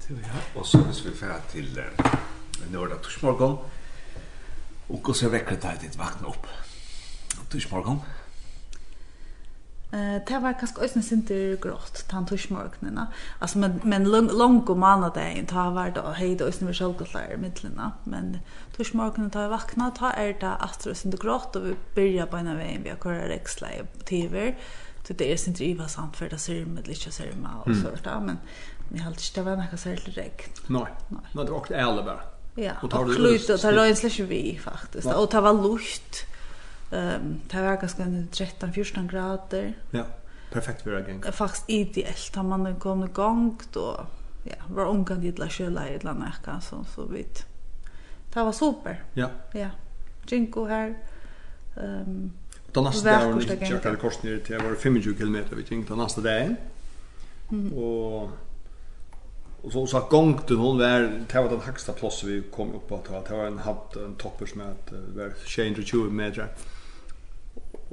Så ja, og så hvis vi fer til uh, Norda Torsmorgon, og hvordan vekker det ditt vakna opp? Torsmorgon? Torsmorgon? Eh det var kanske ösna synter grått tant och smörknena. Alltså men men lång lång och manna det ta var då hej då ösna vi självklart mittlena men då smörknena ta vakna ta är det att det synter grått och vi börjar på en väg vi har kvar rexla i TV. Så det är synter iva samt för det ser med lite ser med och så där men vi har inte det var något särskilt helt rätt. Nej. Nej det var också ärligt bara. Ja. Och tar du lite tar rönsläsch vi faktiskt och ta var lust. Ehm det var ganska 13-14 grader. Ja. Perfekt för att gänga. Faktiskt ideellt har man kommit igång då. Ja, var omgång dit la köla i ett land så så vitt. Det var super. Ja. Ja. Jinko här. Ehm um, Den nästa dagen vi tjockade kors ner till var 25 km vi tänkte den nästa dagen. Mm. Och Och så så gångten hon var det var den högsta plats vi kom upp på det var en hatt en topper som att var 220 meter.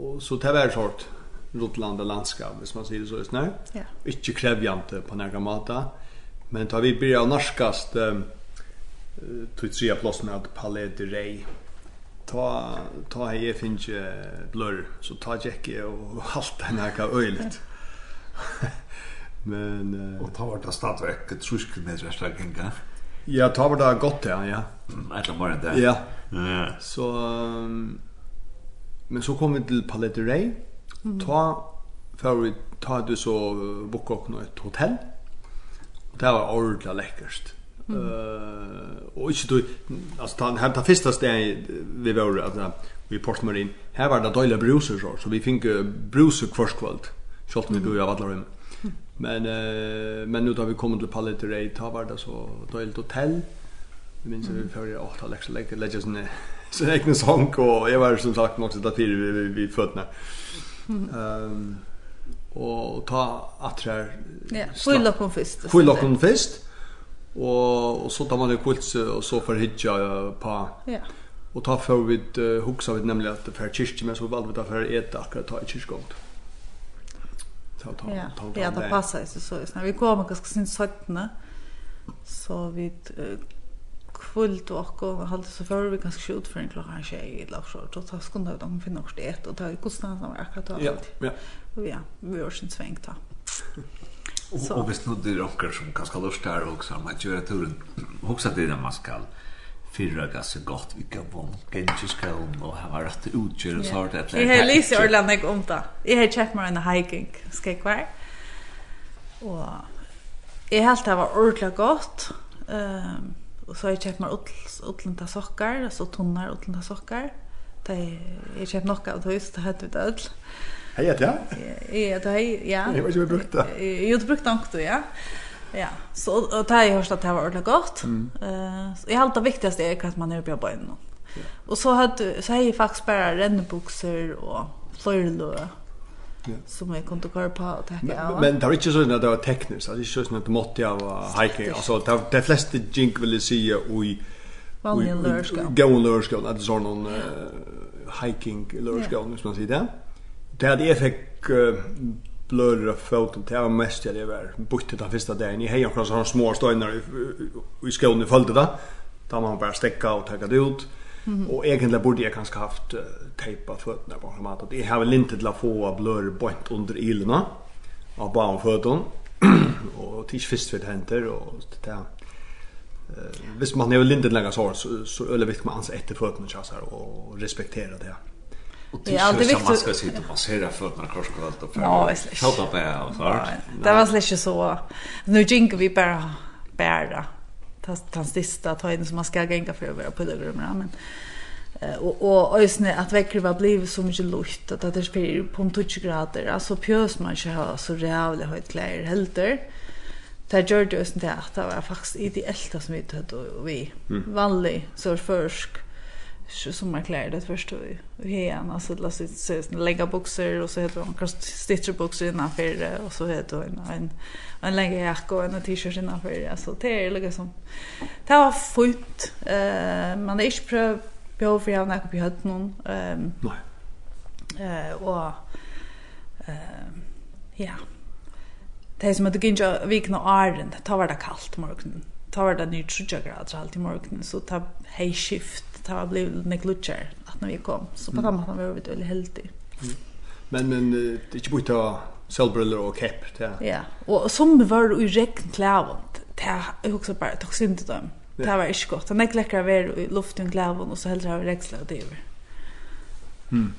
Och så det var sort rotland landskap, hvis man säger så just nu. Ja. Inte krevjante på några mata. Men tar vi börja norskast eh tog tre plats med Palais de Rey. Ta ta här finns ju blur så ta jag och halt den här ka öjligt. Men och ta vart det stadväck trusk med resta gänga. Ja, ta vart det gott ja, ja. Eller bara det. Ja. Ja. Så um, Men så kom vi til Palette Rey. Mm. Ta för vi ta du så boka och ett hotell. Och det var ordentligt läckert. Eh mm. uh, och inte då alltså ta hem ta första steg vi var alltså vi Port Marine. Här var det dåliga bruser så så vi fick bruser kvarskvalt. kväll. med vi bo i alla rum. Men eh uh, men nu då vi kommer till Palette Rey ta var det så dåligt hotell. Vi minns mm. vi för åtta läckert läckert läckert så egen sång och jag var som sagt också där till vi vi fötterna. Ehm um, och ta attrar. Ja, skylla på först. Skylla på först. Och och så tar man det kults och så för hitcha på. Ja. Och ta för vid uh, huxa vid nämligen att för kyrkan men så valde vi ta för ett akkurat ta i kyrkogång. Ta ta ta. Ja, det passar så så. Vi kommer ganska sen 17. Så vi kvult och och och hållt så för vi kanske skjut för en klockan tjej eller så då tar skundet de finna också det och tar kostnaden som är akkurat allt. Ja, ja. Och ja, vi gör sin sväng ta. Så. og hvis nu det rockar som kanske lust här också man gör turen. Hoppas att det er man skal fyrra gasse gott vi kan bon kanske ska om ha rett utgjør og så har det. Jag har läst Orland jag om det. Jeg har checkat meg en hiking ska kvar. Och jag helt det var ordentlig godt. Um, Og så har jeg kjøpt meg utlända sockar, altså tunnar utlända sockar. Det är jag köpt något av det så det hade vi det ødel. Hej, ja. Ja, det hej, ja. Jeg vet ikke vad jag brukte. Jo, du brukte något, ja. Ja, så og det har jag hört att det var ordentlig godt. Mm. Uh, så jag har det viktigaste er at man er uppe på en. Og så hadde, så har jag faktiskt bara rennbuxor och flörlöa Ja. Som jag kunde köra på och tacka av. Men det var inte så att det var tekniskt. Det var inte så att det måtte jag vara hiking. Alltså det, var, det flesta jink ville säga i vanliga lörskån. Gån lörskån. Att det är någon uh, hiking lörskån, som man säger det. Det hade jag fick uh, av foten Det var mest jag det var. Bytte den första dagen. Jag hejade kanske några små stöjnar i, i, i skålen i följde det. Där man bara stäcka och tacka det ut. Mm Og egentlig burde jeg kanskje haft uh, tejpat føttene på en måte. Jeg har vel inte til å få blør bort under ilene av bare føttene. og det er ikke først för henter. Og, det där. uh, hvis man er lintet lenger längre så så, så eller vitt man ans etter føttene så här och respektera det. Og det er är alltid viktigt. Man ska sitta och passera fötterna korskollt och Nå, jeg slik. är på og så. Det var slik ikke så. Nu jinker vi bare bara den sista tiden som man ska gänga för över på pilgrimer men eh och och ösne att väcker var blev så mycket luft att det är spyr på 20 grader. Alltså pjös man så ha så jävla högt klär helter. Det gjør det også til at det var faktisk ideelt som vi tøtt og vi vanlig, så først sommarkläder det först och igen alltså la sig lägga boxer och så heter det kost stitcher boxer innanför och så heter det en en lenge jakk og en t-shirt innanfor. Alltså det är liksom det var fint. Eh man är inte pröv behov för jag när på hött någon. Ehm Nei. Eh och ehm ja. Det är som att det gick vikna arden. Det var det kallt morgonen. Det var det nytt 20 grader allt i morgonen så ta hej skift. Det var blev neglutcher att när vi kom. Så på den måten var vi väldigt heldiga. Men men det är inte bara solbriller och cap ja. Ja, och som var i regn klävon. Det är också bara tog synd till dem. Det var inte gott. Han gick läckra ver i luften klävon och så hellre har vi regnsla det över. Mm.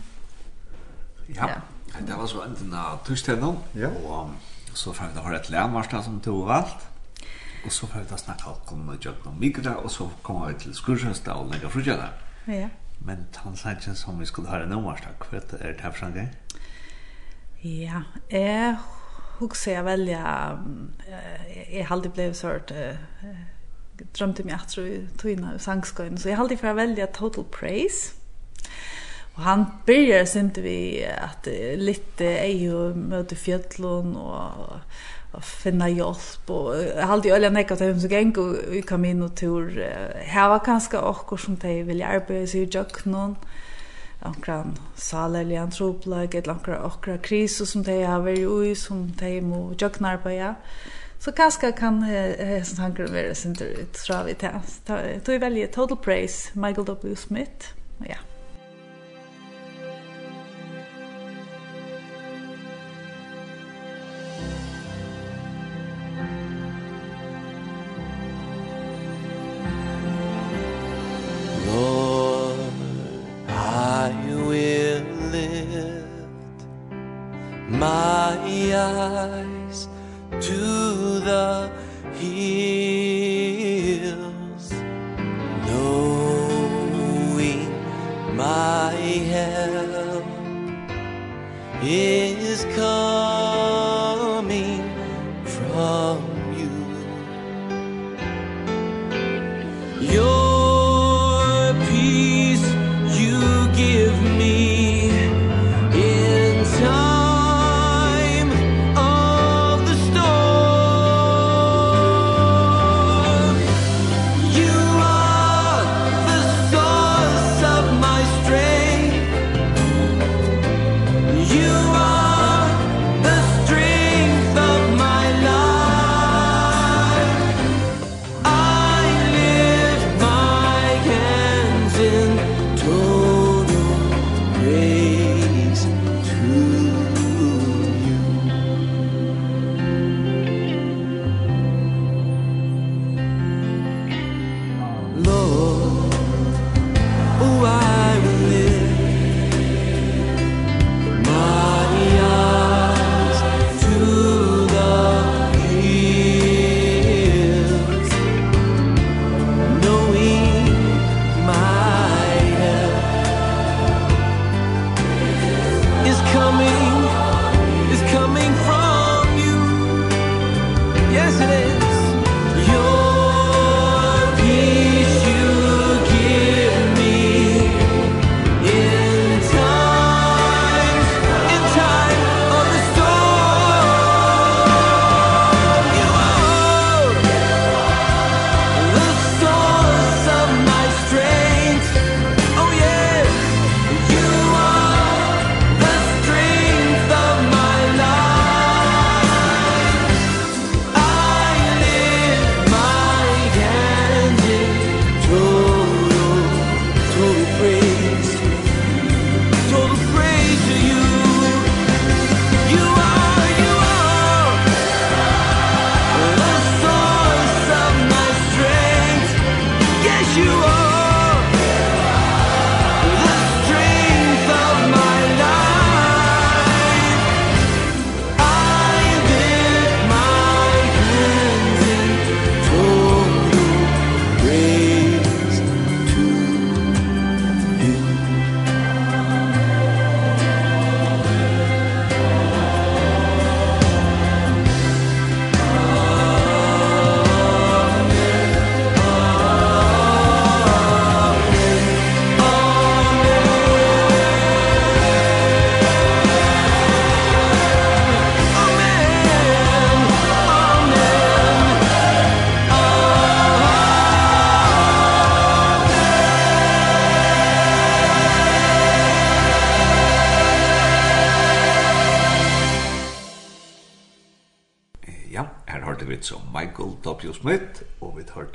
Ja. Det var så enten av tusten Ja. Och så får vi ha ett lärmarsta som tog allt. Och så får vi ta snacka om att göra något mycket och så kommer vi till skurshösta och lägga frugärna. Ja. Men tanslagen som vi skulle höra nu, Marsta, vad er det här för Ja, jeg husker jeg veldig, jeg har aldri blevet sørt, drømte meg at jeg tog sangskøyene, så jeg har aldri å veldig total praise. Og han byrjar synte vi at litt er jo møte fjöllun og, og finna hjelp og jeg halde jo øyla nekka til hvem som geng og i kaminotur var kanskje okkur som de vilja arbeid seg i jøknun. Uh, ankran salelian troplag et ankra okra krisu som de har vært ui som de må jøknar på ja så kanskje kan hessen tanker være sinter ut fra vi til så vi velger Total Praise Michael W. Smith. Ja.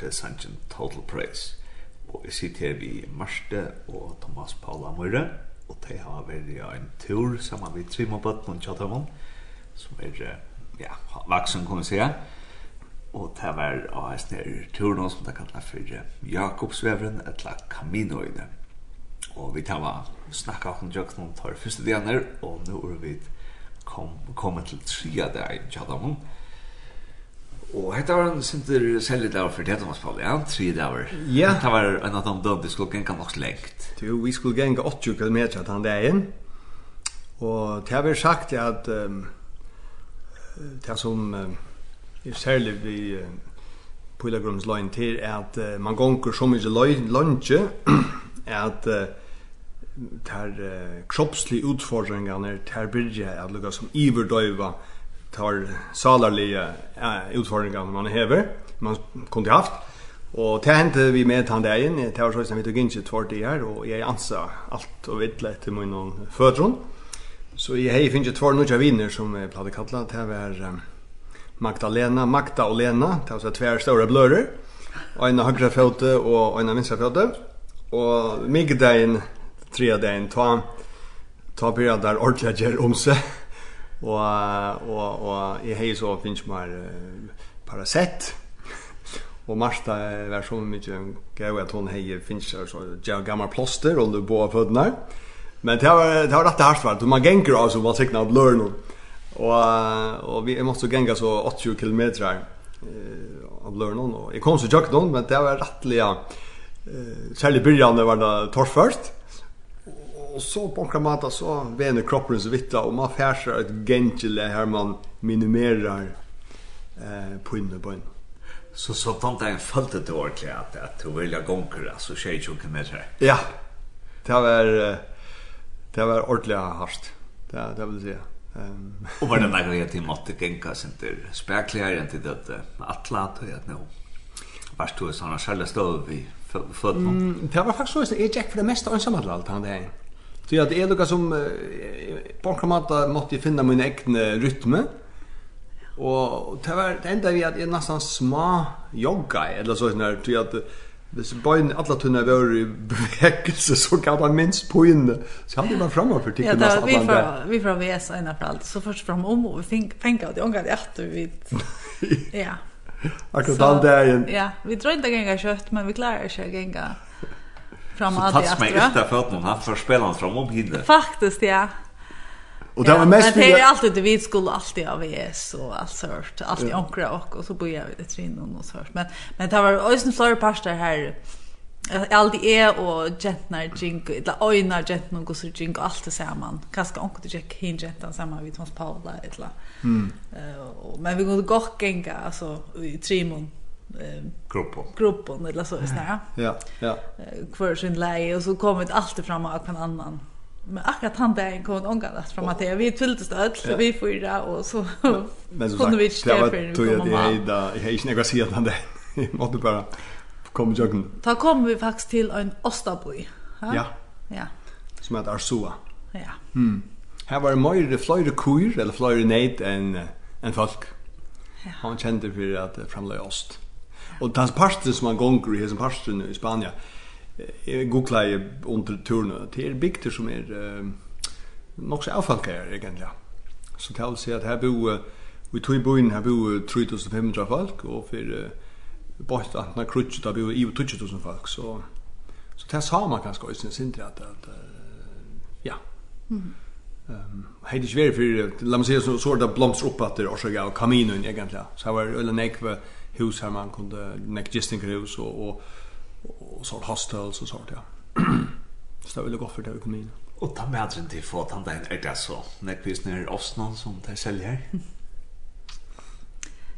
hørte sangen Total Praise. Og jeg sitter her vi Marste og Thomas Paula Møyre, og de har vært i en tur sammen med Trimobøtten og Tjatamun, som er, ja, vaksen kan vi sige. Og det var av en snær tur nå som de kallar for Jakobsvevren, eller Kaminoide. Og vi tar var snakka om jøkken om tar første djener, og nå er vi kom, kommet til tria der i Tjatamun, og Og hetta var en sinter sellit av for det Thomas Paul, ja, tre dagar. Ja. Det var en av de døde, skulle genka nok lengt. Jo, vi skulle genka 80 km til han der inn. Og det har vi sagt at um, det som um, er særlig vi uh, Pilagrums løgn til er at uh, man gonger så mye lønge at uh, ter uh, kroppslige utfordringene ter byrja at lukka som iverdøyva uh, tar salarliga äh, utfordringar man häver man kunde haft. Och det hände vi med han där in det var så som vi tog in sig två det här och jag ansa allt och vitt lätt till min någon födron. Så jag hej finns ju två nya vinner som jag hade kalla det var Magdalena Magda och Lena. Det var så två stora blörer och en högra fot och en vänstra fot och Migdain tredje dagen ta ta på där ordentligt om sig Og, og, og jeg har så finnes mer uh, Paracet. og Marta var så mykje gøy at hun har finnes så gammel plåster under du på føddene. Men det var, det var rett hardt vært. Man gänger av vad var sikkert av och Og, og vi måtte genga så 80 km eh, av learn Og jeg kom så tjøkken, men det var rättliga Eh, særlig byrjan var det torrførst och så på något mata så vänner kroppen så vittla och man färsar ett gentile här man minimerar eh på inne på en. Så så fann det en följde till ordentligt att att du vill jag gånger alltså med km. Ja. Det var det var ordentligt hardt, Det det vill säga. Ehm och var det några grejer till matte gänka center spärkligare än till det atlat och att nå. Vart du såna själva stod vi för för. Det var faktisk så at jeg gikk for det mesta ensam alt han där. Så att det er noe som på en måte måtte jeg finne min egen rytme. Og det var det enda vi att jag nesten små jogga eller så när du at Hvis bøyen alle tunne var i bevegelse, så gav han minst på inne. Så hadde jeg bare fremme for tikkene. Ja, vi fra, vi fra VS og innenfor alt, så først fram om, og vi fengt av det unga det etter vi... Ja. Akkurat den dagen. Ja, vi tror ikke engang kjøtt, men vi klarer ikke engang fram av det. Så tas mig efter fötterna, han för spela fram om hinner. Faktiskt, ja. Och det var mest Men det är alltid det vi skulle alltid av ES och allt sånt, alltid ja. ankra och och så börjar jag det trin och så Men men det var ösen flora pastor här. Alltid är och gentnar jink eller ojnar gentnar och så jink allt man. Kanske onkel det Jack hin gentan samma vid Thomas Paula eller. Mm. men vi går gott gänga alltså i trimon eh gruppen gruppen eller så visst ja ja ja. Kvar sin läge och så kommer det alltid fram av en annan. Men akkurat han där kom det att fram att vi tvilltes öll så vi fyra och så men så kunde vi inte för det tog jag det hejda jag är snägg att se han där måste bara kom jag ta kom vi faktiskt till en ostaboy ja? Ja. Som heter Arsua. Ja. Mm. Här var det mer fløyre kur eller fløyre neid, enn en folk. Ja. Han kjente for at det framløy ost. Och den parten som man gånger i hesen parten i Spanien. Jag googlar under turen Det er bygder som är er, eh, nog så avfankar egentligen. Så det vill säga att här bor vi tog i byn här bor 3500 folk och för bort att när krutchet där bor i 2000 folk så så det sa man ganska i sin sintra att, att ja. Mm. Ehm hade ju svårt för låt mig säga så sårda blomster uppåt det och så och kaminen egentligen. Så var ölen ekve hus här man kunde neck gisting hus och och sort hostels och sånt ja. så det ville gå för det ekonomin. Och ta med sig till få tant där är det så. Neck business är Osnan som det säljer.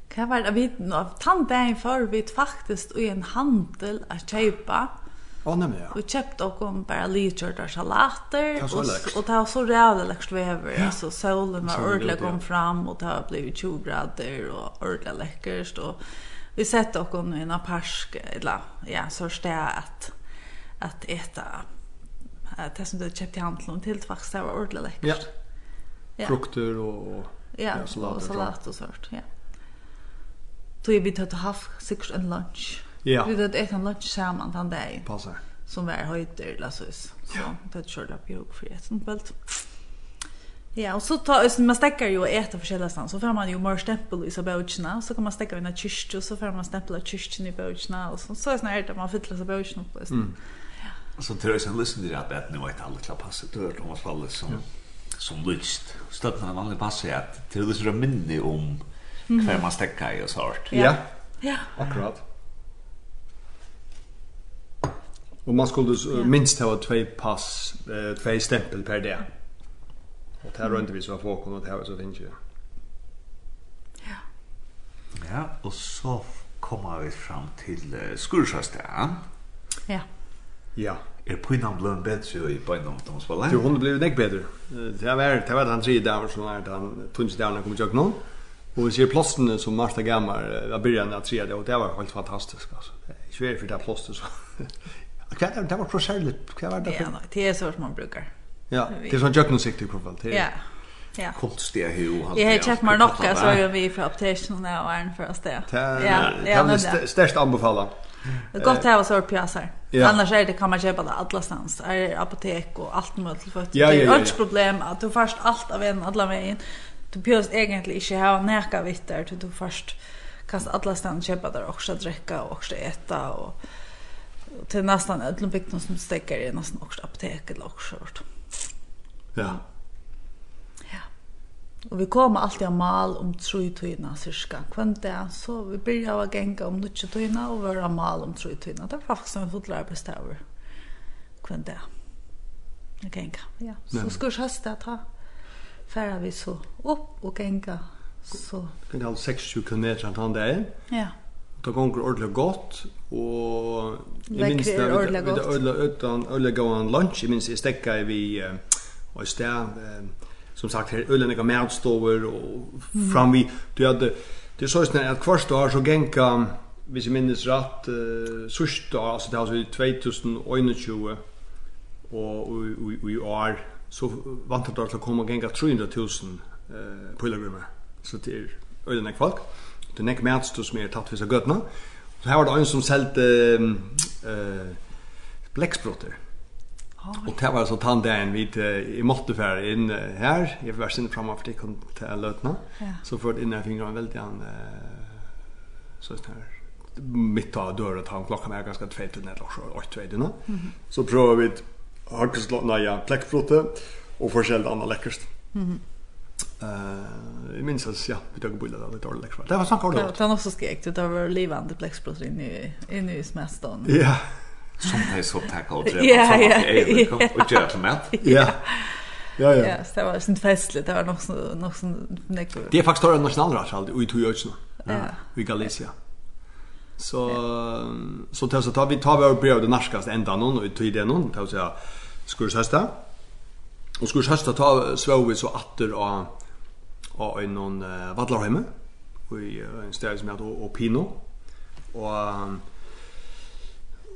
Kan vara vi av där för vi faktiskt i en handel att köpa. Ja, nej men ja. Vi köpte och kom bara liter där salater och och det var så jävla läckert väder. Ja. Alltså solen var ordentligt kom fram och det blev 20 grader och ordentligt läckert och vi sett och om i en parsk eller ja så står att att äta att det som du köpte i handeln till tvax det var ordentligt läckert. Ja. ja. Frukter och ja, ja salat och salat och sånt, ja. Då är vi tagit haft säkert en lunch. Ja. Vi hade ätit en lunch samman den dagen. Passar. Som var höjter eller så. Så det körde jag på ihop för ett sånt bält. Ja. Ja, och så tar man stäcker ju och äter förskilda stans. Så får man ju mer stämpel i så bouchna. Så kan man stäcka in en kyrkje, och så får man stämpla kyrkjen i bouchna. Och så, så är det snart man fyller sig bouchna på. Mm. Ja. Så tror jag sen lyssnar till att det nu är ett alldeles klart pass. Det är Thomas Wallis som, som lyst. Stötna en vanlig pass är att det är minne om hver man stäcka i och så Ja. ja, ja. akkurat. Och man skulle minst ha två pass, två stempel per dag. Och där runt vi så får komma det så finns ju. Ja. Ja, och så kommer vi fram till uh, Skursjöstaden. Ja. Ja. Er pinan bløn bättre i bøyna om de spiller? Jo, hun ble nek bedre. Det var, det var den tredje dagen som er den tunse dagen kom jag kjøkkenen. Och vi ser plåstene som Martha Gammar var början av tredje, och det var helt fantastiskt alltså. Ikke veldig för det er plåstene. Hva det, var så särskilt. Kvar er det? Ja, det är så som man brukar. Ja, det är sån på profil. Ja. Ja. Konstiga hur han. Jag har checkat mig nocka så jag vi för optation nu och en för oss där. Ja, ja, det störst anbefalla. Det gott här var så pjäser. Annars är det kan man köpa det alla stans. Är apotek och allt möjligt för det är ett problem att du först allt av en alla vägen. Du behöver egentligen inte ha näka vitter till du först kan alla stans köpa där också dricka och också äta och till nästan ödlen bygden som stäcker i nästan också apotek eller också. Ja. Ja. Og vi kommer alltid av mal om tru tøyna cirka. Kvann det, så vi byrja av å genga om nutje tøyna og vera mal om tru tøyna. Det er faktisk en fotlar bestaver. Kvann det. Jeg genga, ja. Så ja. skurs høsta ta færa vi så opp og genga. Så. Kan det halv 6-20 kilometer han der? Ja. Det gonger ordentlig godt, og jeg minns det, vi det ordentlig godt, ordentlig lunch, jeg minns jeg stekka vi... Uh, och stä som sagt här ölen är med och fram vi du hade det så snart att kvarst år så genka, hvis jeg minnes rett, uh, sørste, altså det er altså 2021, og i år, så vant det til å komme og genga 300.000 uh, pilgrimer. Så det er øyne nek folk. Det er nek mætstå som er tatt visse gøtna, Så her var det en som selte um, uh, bleksbrotter. Og det var så tann dagen vi vid i måttefär in her, jeg var sinne framme for det kom til løtene, ja. Så för inn där fingrene veldig an så er her, mitt av døren, han klockan er ganske tveit, när det också åt tveit nu. Så prøver vi hackes låna ja pleckfrotte och förskäll andra läckerst. Mhm. Eh, jag minns at ja, vi tog av där lite dåligt. Det var så kort. Det var också skrekt, Det var livande pleckfrotte inne inne i smästan. Ja som det så tack och det ja ja och jag som mat ja. Ja ja det var sånt festligt det var nog så nog så det är faktiskt en nationalrach alltid i två år ja. I Galicia. Så så tar så tar vi tar vi över bröd det norskast ända någon och i det någon tar så skulle hösta och skulle hösta ta svåvi så åter och och en någon vallarhemme och i en ställe som heter Opino. Och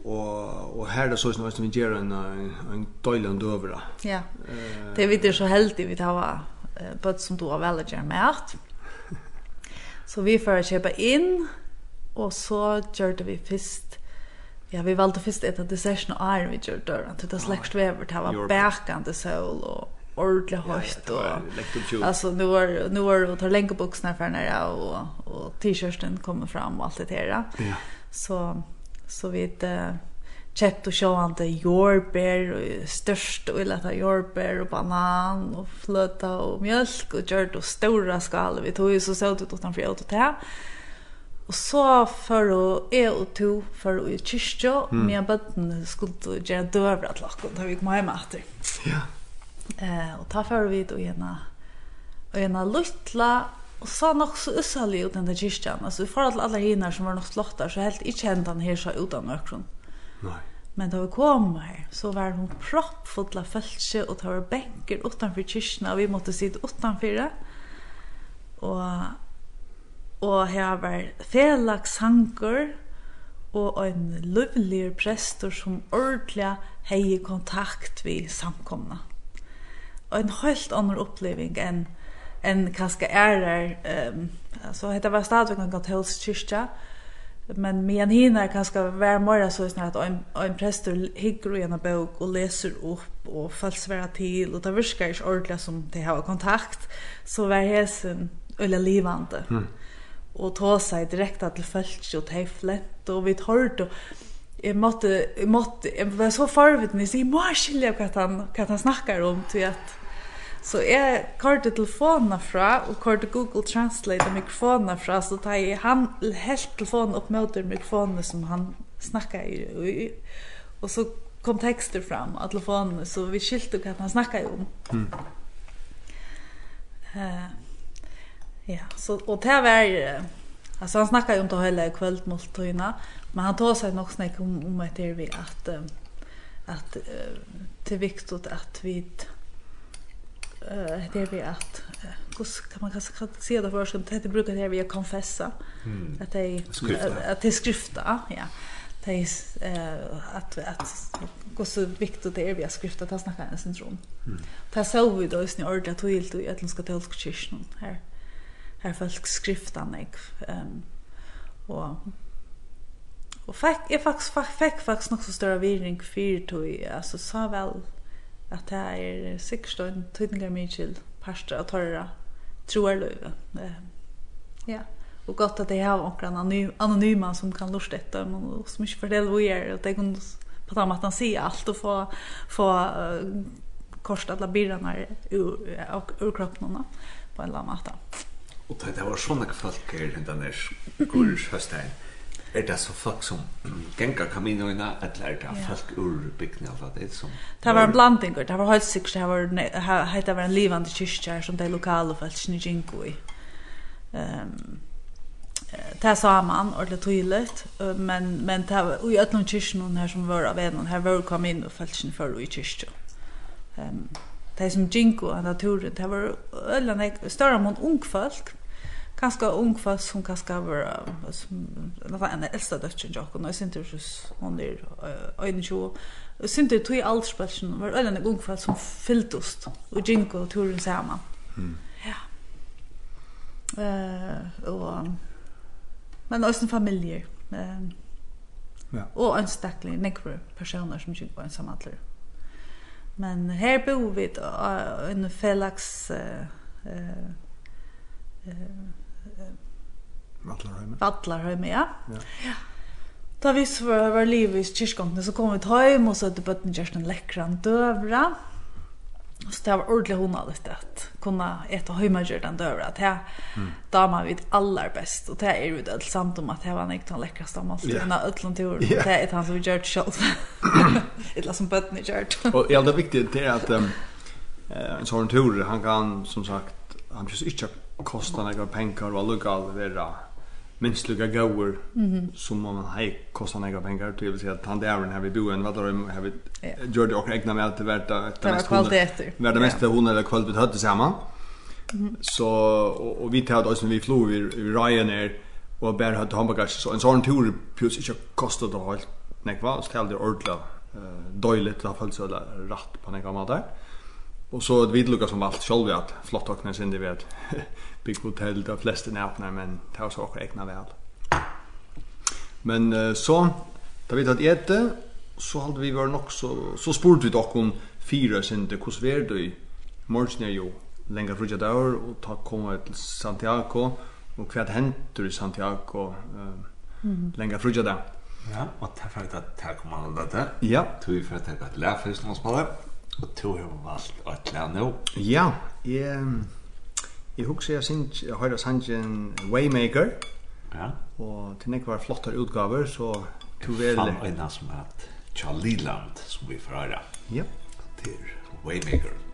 og och här det så som vi gjør en en Thailand över. Ja. Det vi det så heldigt vi har bud som då väl gör med. Så vi får köpa in och så gjorde vi først. Ja, vi valde först ett av desserten og æren vi gjorde dörren. Det var släkt väver, det var bækende sol och ordentligt högt och alltså nu var nu var det tar länge boxarna för när och och t-shirten kommer fram och allt det där. Ja. Så Så vi eh kjøpt og sjående jordbær, og størst og illata jordbær og banan og fløta og mjölk, og gjørt og ståra skal, vi tog, så såg ut utenfor jeg og til. Og så for å, jeg og to, for å i kyrkjå, mm. med bøtten skulle gjøre døvra til lakken, da vi kom hjemme etter. Ja. Eh, og ta for vi til å gjøre og en luttla Og så nok så usalig ut den där Altså, i för til alla hinner som var nog slottar så helt inte känd han så utan ökron. Nej. Men da vi kom her, så var hun proppfull av følelse, och det var bänkar utanför kyrkan og vi måste sitta utanför det. Och och här var felagshanker och en livlig prester som ordentlig hei kontakt vi samkomna. Og en helt annan upplevelse enn en kaska ärar ehm så heter var stadvik en katolsk kyrka men men hina kaska var mera så snart att en en präster hygger i en bok och läser upp och falsvärda till och det viskar ju ordla som det har kontakt så var hesen eller livande mm. och ta sig direkt att till folk och till flett och vi hört och jeg måtte, jeg måtte, jeg var så farvet, ni jeg sier, må jeg skilje hva han, hva han snakker om, til at Så jeg kørte telefonen fra, og kørte Google Translate mikrofonen fra, så tar jeg han helt telefonen opp mot mikrofonen som han snakket i. Og så kom tekster fram av telefonen, så vi skilte hva han snakket om. Mm. Uh, ja, så, og det var... Alltså han snackar ju om det mot kvällmåltiderna, men han tar sig nog snack om om etter vi at, vi att att det er viktig att vi eh det är vi att hur kan man kanske kan se det för som det brukar det vi att konfessa. Att det att det skrifta ja. Det är eh att att hur så viktigt det är vi att skrifta tas snacka en syndrom. Det så vi då är ordet att vi i ska tolka kyrkan här. Här folk skriftan jag ehm och och fick jag faktiskt fick faktiskt nog så större virring för tog alltså så väl at det er sikkert en tydninger mykjel parster og tørre troerløyve. Ja, og godt at jeg har noen anonyma som kan lort etter, men som ikke forteller hvor jeg er, og det kan på den måten si alt og få, få uh, korset alle byrene ur, ur kroppen på en eller annen måte. Og det var sånne folk her, den der skur høsteren, är det så folk som gengar kaminoina, eller er det det folk ur byggna av det som Det var en blanding, det var helt sikkert, det var hette var en livande kyrkja som de lokale folk ni ginko i. Ehm ta saman ordentligt tydligt men men ta i öllum kyrkjunum her som var av en her var kom inn og falsken for i kyrkja. Ehm um, Det som Jinko, av naturen, det var öllande større mån ung folk, ganska ung fast som ganska var som var en äldsta dotter jag och jag synte så hon där en jo synte två åldersperson var en ung fast som fylltost och jinko turen samman. Mm. Ja. Eh och men också familjer. Ehm Ja. Och en stackling nekro personer som jinko på en. Men här bor vi i en felax eh eh Vallarheim. Vallarheim, ja. Ja. ja. Da vi så var, var livet i kyrkongene, så kom vi til heim, og så hadde bøttene gjørst en lekkran døvra. Och så det var ordentlig hon hade det, at kunne ete heimagjørt den dövra. Det mm. damer vid allar best, Och det är ju det samt om att det var en äkta läckraste av masse. Yeah. Den det är han som vi gjort selv. Et eller som bøttene gjørt. og ja, det är viktigt det är att um, en sån tur, han kan, som sagt, han just inte kostar några pengar och lugga all vera minst lugga goer mm -hmm. som man hej kostar några pengar till vill säga att han där när vi bor en vad då har vi gjort det och egna med att det värta det mest kvalitet värda mest det hon eller kvalitet hade samma så och, och vi tar oss när vi flog vi, vi Ryanair och bär hade hamburgare så en sån tur plus inte kostar det helt nej vad ska det ordla eh dåligt i alla fall så där rätt på några mat där och så det vidlukar som allt själv att flott och nästan det vet Big Hotel, de flesta nævner, men det var så också egna väl. Men uh, så, da vi tatt ete, så hadde vi vært nok så, så spurte vi dere om fire sinde, hvordan var det i morgen er jo lenger frutja dager, og ta komme til Santiago, og hva henter i Santiago uh, mm. lenger frutja dager. Ja, og det er for at det kommer an dette. Ja. Du er for at jeg har et lærfest noen spiller, og du har valgt et lær nå. Ja, jeg... Um, Jeg husker jeg synes, jeg hører sangen Waymaker. Ja. Og til nek var flottere utgaver, så to vel... Jeg fann en som het Charlie Land, som vi får høre. Ja. Til Waymaker.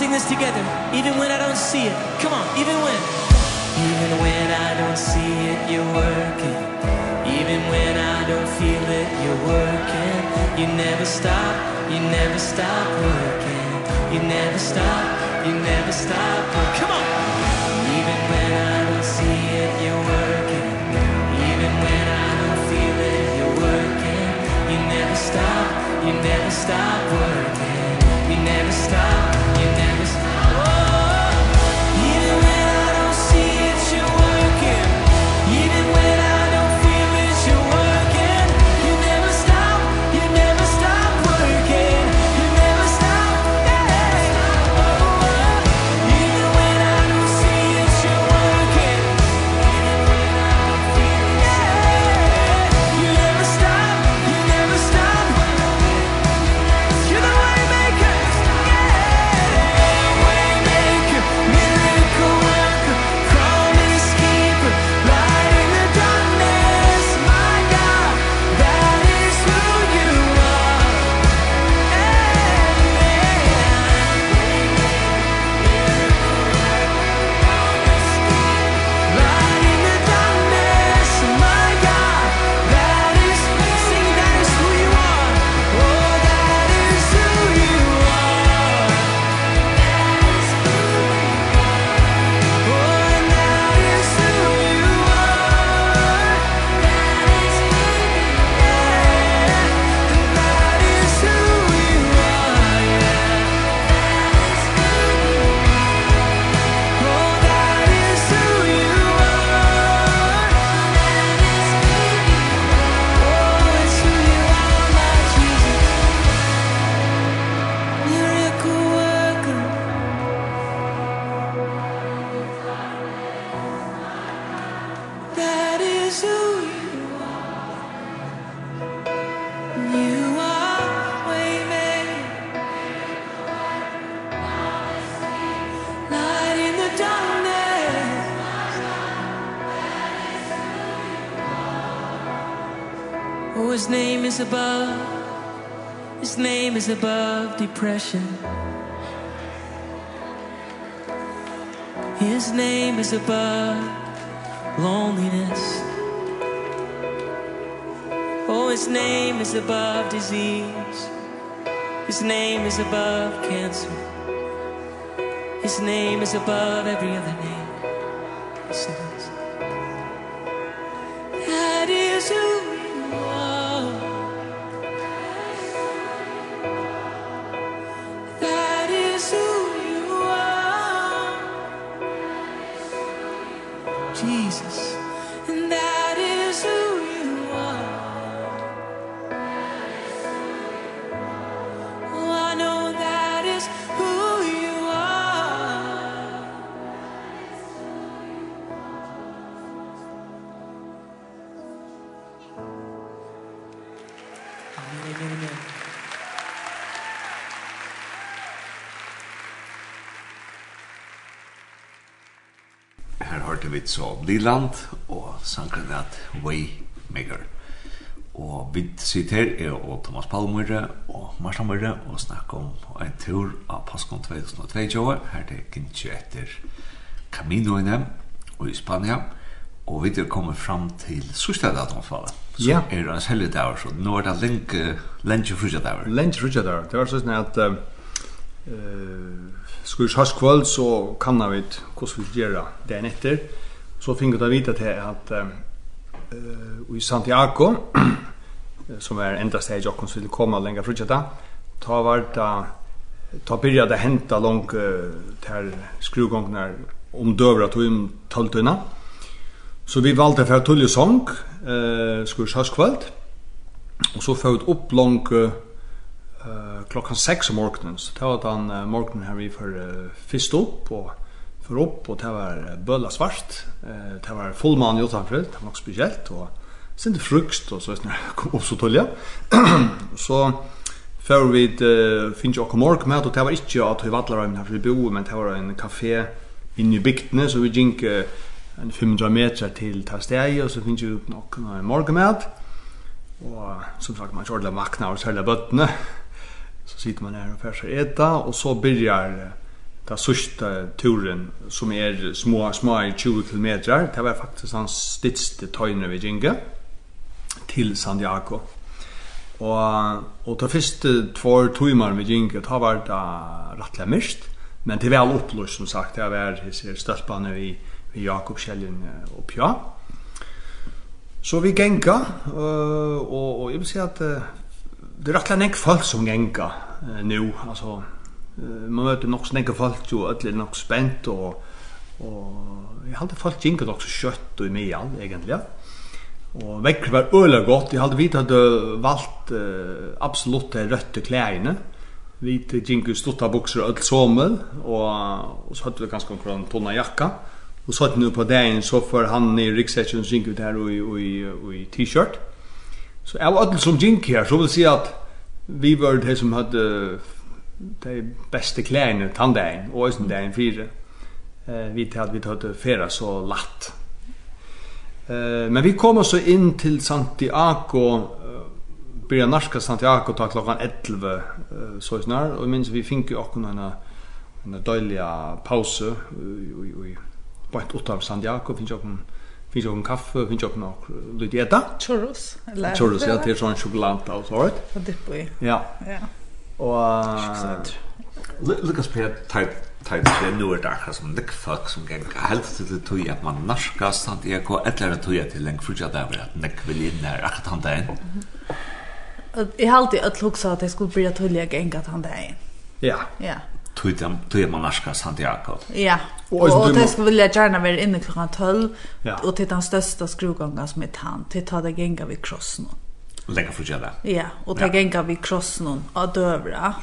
sing this together even when I don't see it. Come on even when. Even when I don't see it you're working. Even when I don't feel it you're working. You never stop you never stop working. You never stop you never stop working. come on. Even when I don't see it you're working. Even when I don't feel it you're working. You never stop you never stop working. You never stop you down depression. His name is above loneliness. Oh, His name is above disease. His name is above cancer. His name is above every other name. høyrte vi så Liland og sangren at Waymaker. Og vi sitter her er og Thomas Palmøyre og Marta Møyre og snakker om en tur av Paskon 2022 her til Gintje etter Caminoene og i Spania. Og vi er kommet fram til sørste datumfallet. Så ja. er det en selge dager, så nå er det lenge, lenge frugja dager. Lenge frugja dager. Det var sånn at uh, skulle høstkvøld så kanna vi hur vi skulle det dagen efter. Så fick jag vita till att eh i Santiago som är enda steg jag kunde komma längre från detta. Ta vart ta började hämta långt till skruvgångnar om dövra tog om tolvtunna. Så vi valde för Tullio Song, eh, skurs kvöld. Och så följt upp långt eh, klockan 6 om morgonen. Så det var den morgonen här vi för uh, först upp och for opp, og det var bøla svart, det var full fullmann i utanfor, det var nok spesielt, og sen det frukst, og så er det opp så tølja. så før vi uh, finnes jo okkom ork med, og det var ikke at vi vattler av her vi bo, men det var en kafé inne i bygdene, så vi gikk en 500 meter til Tastei, og så finnes jo okkom ork med, og som sagt, man kjørte makna og særlig bøttene, så sitter man her og færser eta, og så byrjar eh, ta sista turen som är små små 20 km det var faktiskt hans stitste tøyne vi ginge till Santiago. Og og ta første två timmar vi ginge ta var det rettelig mist men det var upplöst som sagt det var his stolparna vi vi Jakob Kjellin och ja. Så vi genga og og jeg vil si at det er rettelig nek folk som genga nu, altså man möter nog snägga folk ju alla nog spänt och och jag hade folk gick också kött och i mig all egentligen. Och veckor var öle gott. Jag hade vit hade valt uh, absolut det rötta kläderna. Vit gick ju stotta byxor och sommel och och så hade vi ganska en tunna jacka. Och så hade nu på dagen så för han i ryggsäcken gick ut här och i i t-shirt. Så jag var som gick här så vill säga att vi var det som hade de beste klærne tandagen og østen dagen fire. Eh vi tatt vi tatt fera så latt. Eh men vi kom også inn til Santiago byrja narska Santiago ta klokkan 11 så snar og minns vi fink jo akkon en en deilig pause oj oj bort utom Santiago finn jo Finns jo en kaffe, finns jo en lite etta. Churros. Churros, ja, det er sånn sjokolade og sånt. Og dipp i. Ja. Ja. Og... Lukas P. Teit tar det nu är det akkurat som det folk som kan helt till tog att man narska sant jag går ett eller tog till en fruja där var att näck vill in där att han där. Jag har alltid att huxa att jag skulle bli att jag gänga att han där. Ja. Ja. Tog dem tog man narska sant jag. Ja. Och det skulle vilja gärna vara inne klockan 12 och till den största skruvgången som är tant. till ta det gänga vid krossen. Mm lägga för det. Ja, och ta gänga vi krossen och adövra.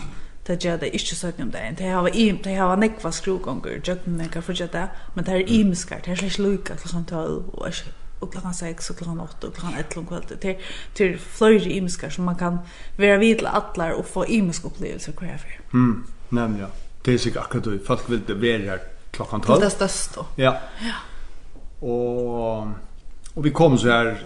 Det gör det inte så om det. Det har i det har nekva skrogånger, jökna kan för det, men det är imskar, det är slags lika sånt 12 och och klockan 6 och klockan 8 och klockan 11 om kvällen till till flöjde imskar som man kan vara vid till alla och få imsk upplevelser kvar för. Mm, nämn ja. Det är sig akkurat då folk vill det vara klockan 12. Det är störst då. Ja. Ja. Och och vi kom så här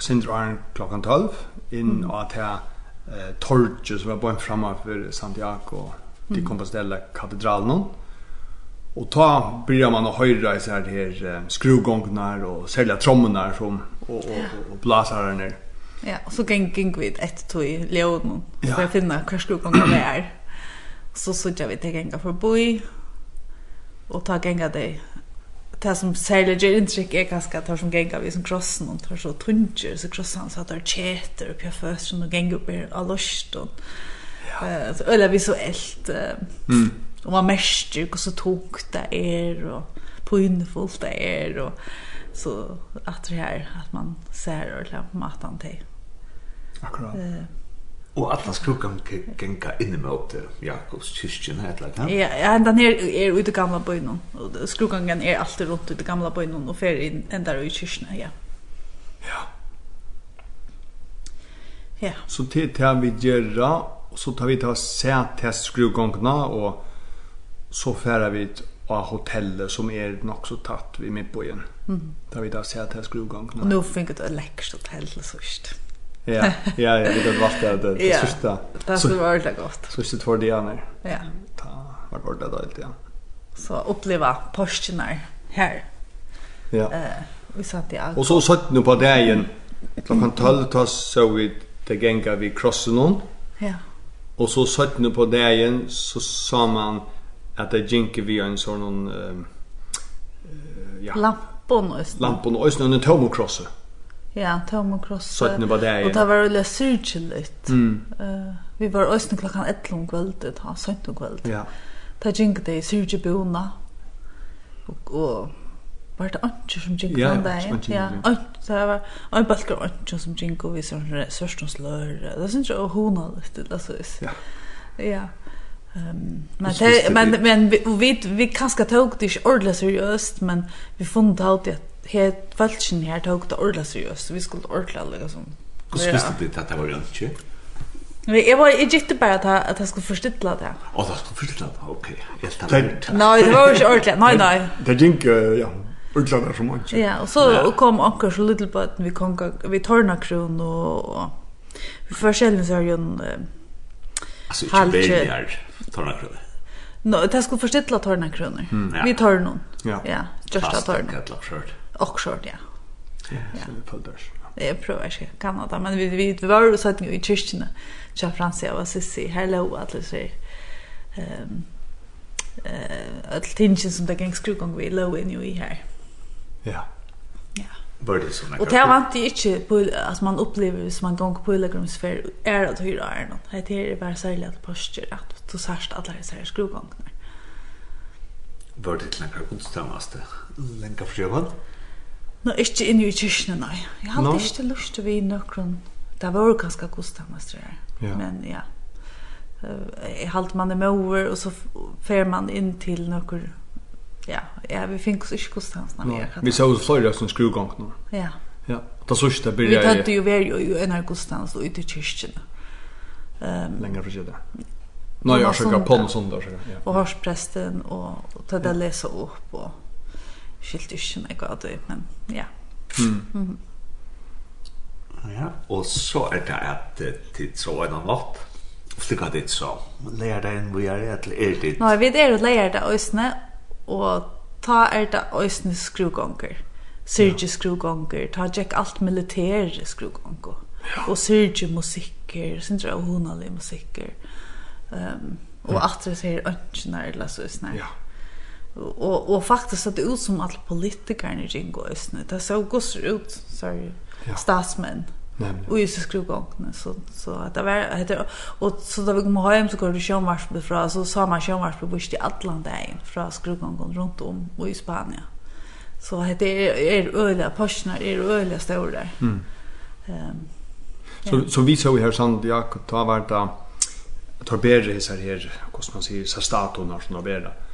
Sindra klockan 12 in och at här eh torget som var på en framme for Santiago til Compostela katedralen. Och ta börjar man att höra i så här här skruvgångnar och sälja trommene som og och och, och blasarna ner. Ja, og så gäng gäng vi ett tog i ja. för att finna hur skruvgångarna är. Så så jag vet jag gänga förbi och ta gänga dig det som særlig gjør inntrykk er kanskje at det som ganger vi som krossen og tar så tunger, så krossen så at det er tjeter og pjøføs som ganger opp i alorst og ja. så øyler vi så elt mm. og man merker hvor så tok det er og pynfullt det er og så at det her at man ser og lærer maten til akkurat eh Og atlas krukan genga inn mot Jakobs kyrkjen her til Ja, ja, den her er ute gamla bøynon. Skrukangen er alltid rundt ute gamla bøynon og fer inn enda i kyrkjen, ja. Ja. Ja. Så til til vi gjerra, og så tar vi til å se til skrukongna, og så færer vi av hotellet som er nok så tatt vi med på igjen. Mm. Tar vi til å se til skrukongna. Og nå finner du et lekkert hotell, så ikke. Ja, ja, ja, det var vart det det sista. Det som var ordentligt gott. Sista två dianer. Ja. Ta var det allt, ja. Så uppleva Porsche här. Ja. Eh, vi satt i. Och så satt nu på dagen klockan 12 ta så vi det gänga vi krossen hon. Ja. Och så satt nu på dagen så sa man att det gick vi en sån någon eh ja. Lampon och Lampon och en tomokrosse. Ja, Tom och Cross. Så det var det. Och det var väl syrligt. Mm. Eh, vi var ösn klockan 11 om kvällen, ha sent om kvällen. Ja. Ta jingle det syrje bona. Och och var det inte som jingle den där. Ja, och så var en baskar inte som jingle vi som sörståslör. Det syns ju hon det så is. Ja. Ja. Um, men men men vi vi vi kanskje tog det ikke ordentlig seriøst, men vi funnet alltid at he falschen her tog det ordla seriøst. Vi skulle ordla alle som. Hvordan visste du at det var ikke? Men jag var i gitte bara att att jag skulle förstilla det. Åh, det skulle förstilla det. Okej. Jag stannar. Nej, det var ju ordentligt. Nej, nej. Det gick ja. Ordentligt som man. Ja, och så kom också så lite på att vi kom vi torna kron och vi försäljning så är ju en alltså inte billigare torna kron. No, det skulle förstilla torna kronor. Vi tar någon. Ja. Ja, just att torna och short ja. Ja, så det följdes. Jag prövar inte Kanada, men vi vi var så att nu i kyrkorna. Jag Francia var sissi, hello att det säger. Ehm eh all tingen som det gäng skrugång vi low in ju i här. Ja. Ja. Var det såna. Och det var inte inte på att man upplever som man gång på pilgrimsfär är att hyra är någon. Det är bara särskilt att postur att du särskilt alla så här skrugångar. Var det knacka konstamaste. Länka för Nå, ikke inne i kyrkene, nei. Jeg hadde no. ikke lyst til å være nøkron. Det var jo ganske kostamastrer. Ja. Men ja, jeg halte man er med over, og så fer man inn til nøkron. Ja, ja vi fikk oss ikke kostamastrer. No. Vi så jo flere som skrugång nå. Ja. Ja, det så ikke det blir... Vi tøtte jo være jo i en her kostamast og ute i kyrkene. Um, Lenger for siden. Nå, jeg har sikkert på noen sånne. Ja. Og hørspresten, og, og tøtte å lese opp, og skilt ikke meg av det, men ja. Mm. Mm. Ja, og så er det at tid så en det natt, slik at det så leier det en vi er et eller er det? Nei, vi er et leier det øsne, og ta er det øsne skrugånger, syrge skrugånger, ta tjekk alt militære skrugånger, og syrge musikker, syndra har honalige musikker, um, og at det ser ønskjene eller så øsne. Ja, ja Og, og faktisk så det ut som alla politikerna ringo ösnet. Det så goss ut sorry. Ja. Statsmenn. Och Og så skrev så så at det var heter og så da vi kom hjem, så går det sjömars fra, så sa man sjömars bort i Atlanten fra skruvgången rundt om og i Spania. Så det er, öliga passioner er öliga stora där. Mm. Ehm. Så så vi så vi här sant ja tar vart där tar berre här här kostnadsir så statorna som har berre. Mm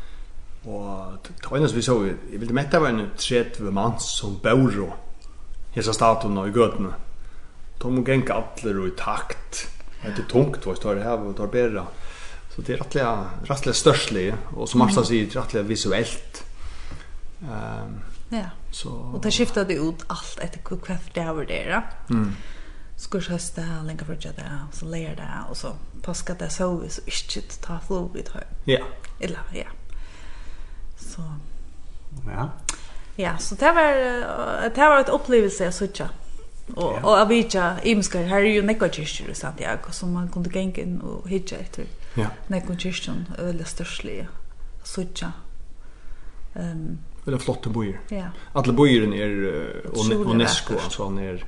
Og det var vi så, jeg ville mette var en 30 mann som bor hesa statuen og i gøtene. De må genka atler og i takt. Det er tungt, hva står det her, og tar bedre. Så det er rettelig, rettelig størstlig, og som Marsta sier, rettelig visuelt. Um, ja, så, og det skiftet det ut alt etter hva det er det, da. Mm skurs høste, lenga frutja det, og så leir det, og så paska det så, så ikke ta flod i tøy. Ja. Eller, ja så ja. Ja, så det var det var ett upplevelse så söka. Och ja. och avita imskar här är ju Nico kyrkor i Santiago som man kunde gänga in och hitta efter. Ja. Några kyrkor eller störstliga söka. Ehm um, eller flotte bojer. Ja. Alla bojeren är uh, UNESCO alltså han är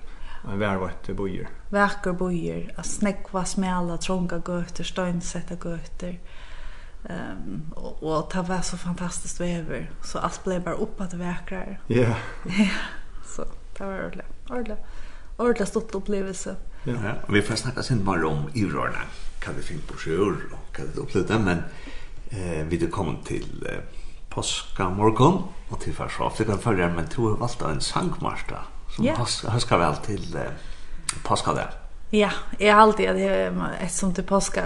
en värvate bojer. Verkar bojer, att snäckva smälla trånga götter, stönsätta götter. Ehm um, och, och det var så fantastiskt väder så allt blev bara uppåt vackrare. Ja. Ja. Så det var ordentligt. Ordentligt. Ordentligt stort upplevelse. Ja. ja. Och vi får snacka sen bara om Irorna. Kan vi finna på sjön och kan det uppleva men eh vi det kom till eh, påska morgon och till första kan förra men tror jag valde en sankmarsta som yeah. passar pass, väl till eh, påska där. Ja, jag har alltid ett som till påska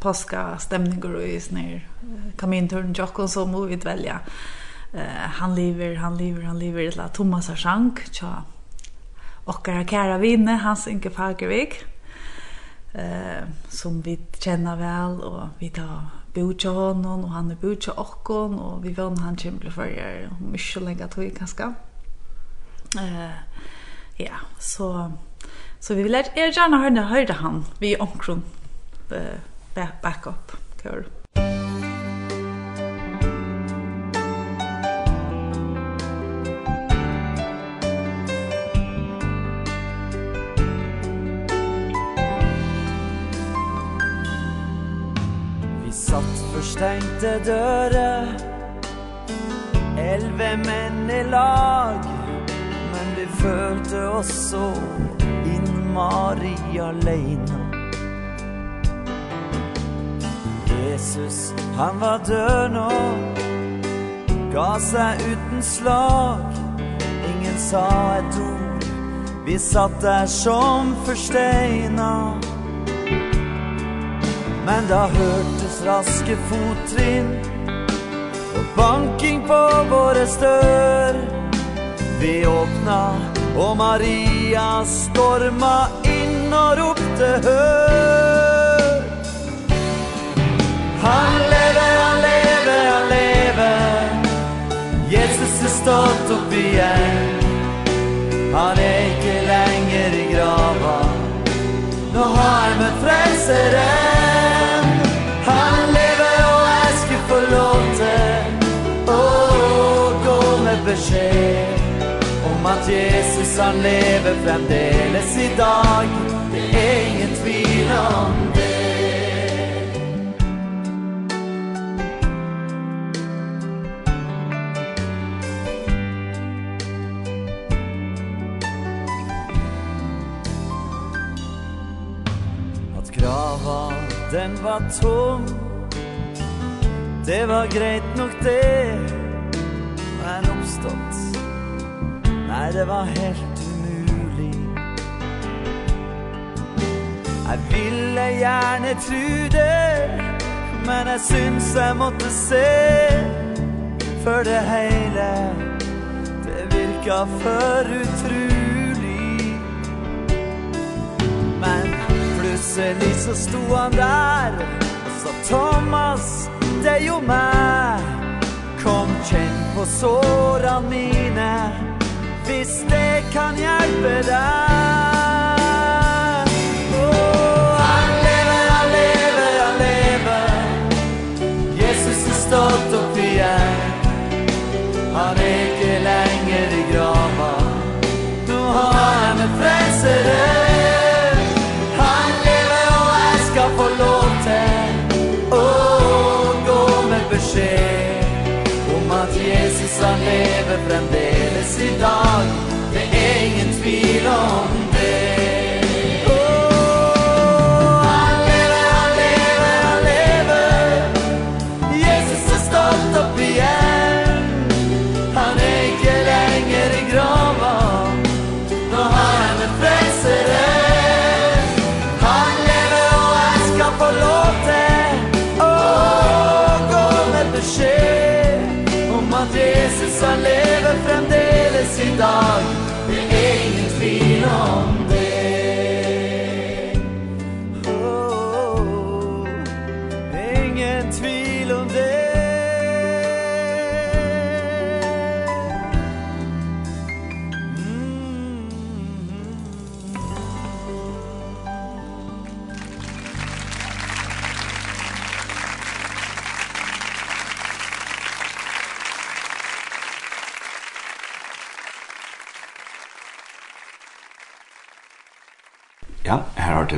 påska stämningar och is när kaminturen Jackon så må vi välja. Eh han lever, han lever, han lever i la Thomas Sjank, tja. Och kära kära vinne Hans Inge Fagervik. Eh som vi känner väl och vi tar botja honom och han är botja okkon och vi vann han kämple för er mycket länge tror jag ganska. Eh ja, så så vi vill er gärna höra höra han vi omkring eh backup kör. Vi satt för stängte dörrar Elve män i lag. Men vi følte oss så In Maria Leina Jesus, han var død nå. Ga seg uten slag. Ingen sa et ord. Vi satt der som forsteina Men da hørtes raske fottrinn. Og banking på våre stør Vi åpna og Maria storma inn og ropte hør! Han lever, han lever, han lever. Jesus er stått opp igjen Han er ikke lenger i grava. Nå har han møtt frelseren. Han lever og jeg skal få lov til Å gå med beskjed Om at Jesus han lever fremdeles i dag. Det er ingen tvil om det. grava den var tom. Det var greit nok det Men oppstått. Nei, det var helt umulig. Jeg ville gjerne tro det Men jeg syns jeg måtte se. For det hele Det virka for utrolig Plutselig så sto han der Og sa Thomas, det er jo meg. Kom, kjenn på sårene mine Hvis det kan hjelpe deg. skje Om at Jesus han lever fremdeles i dag Det er ingen tvil om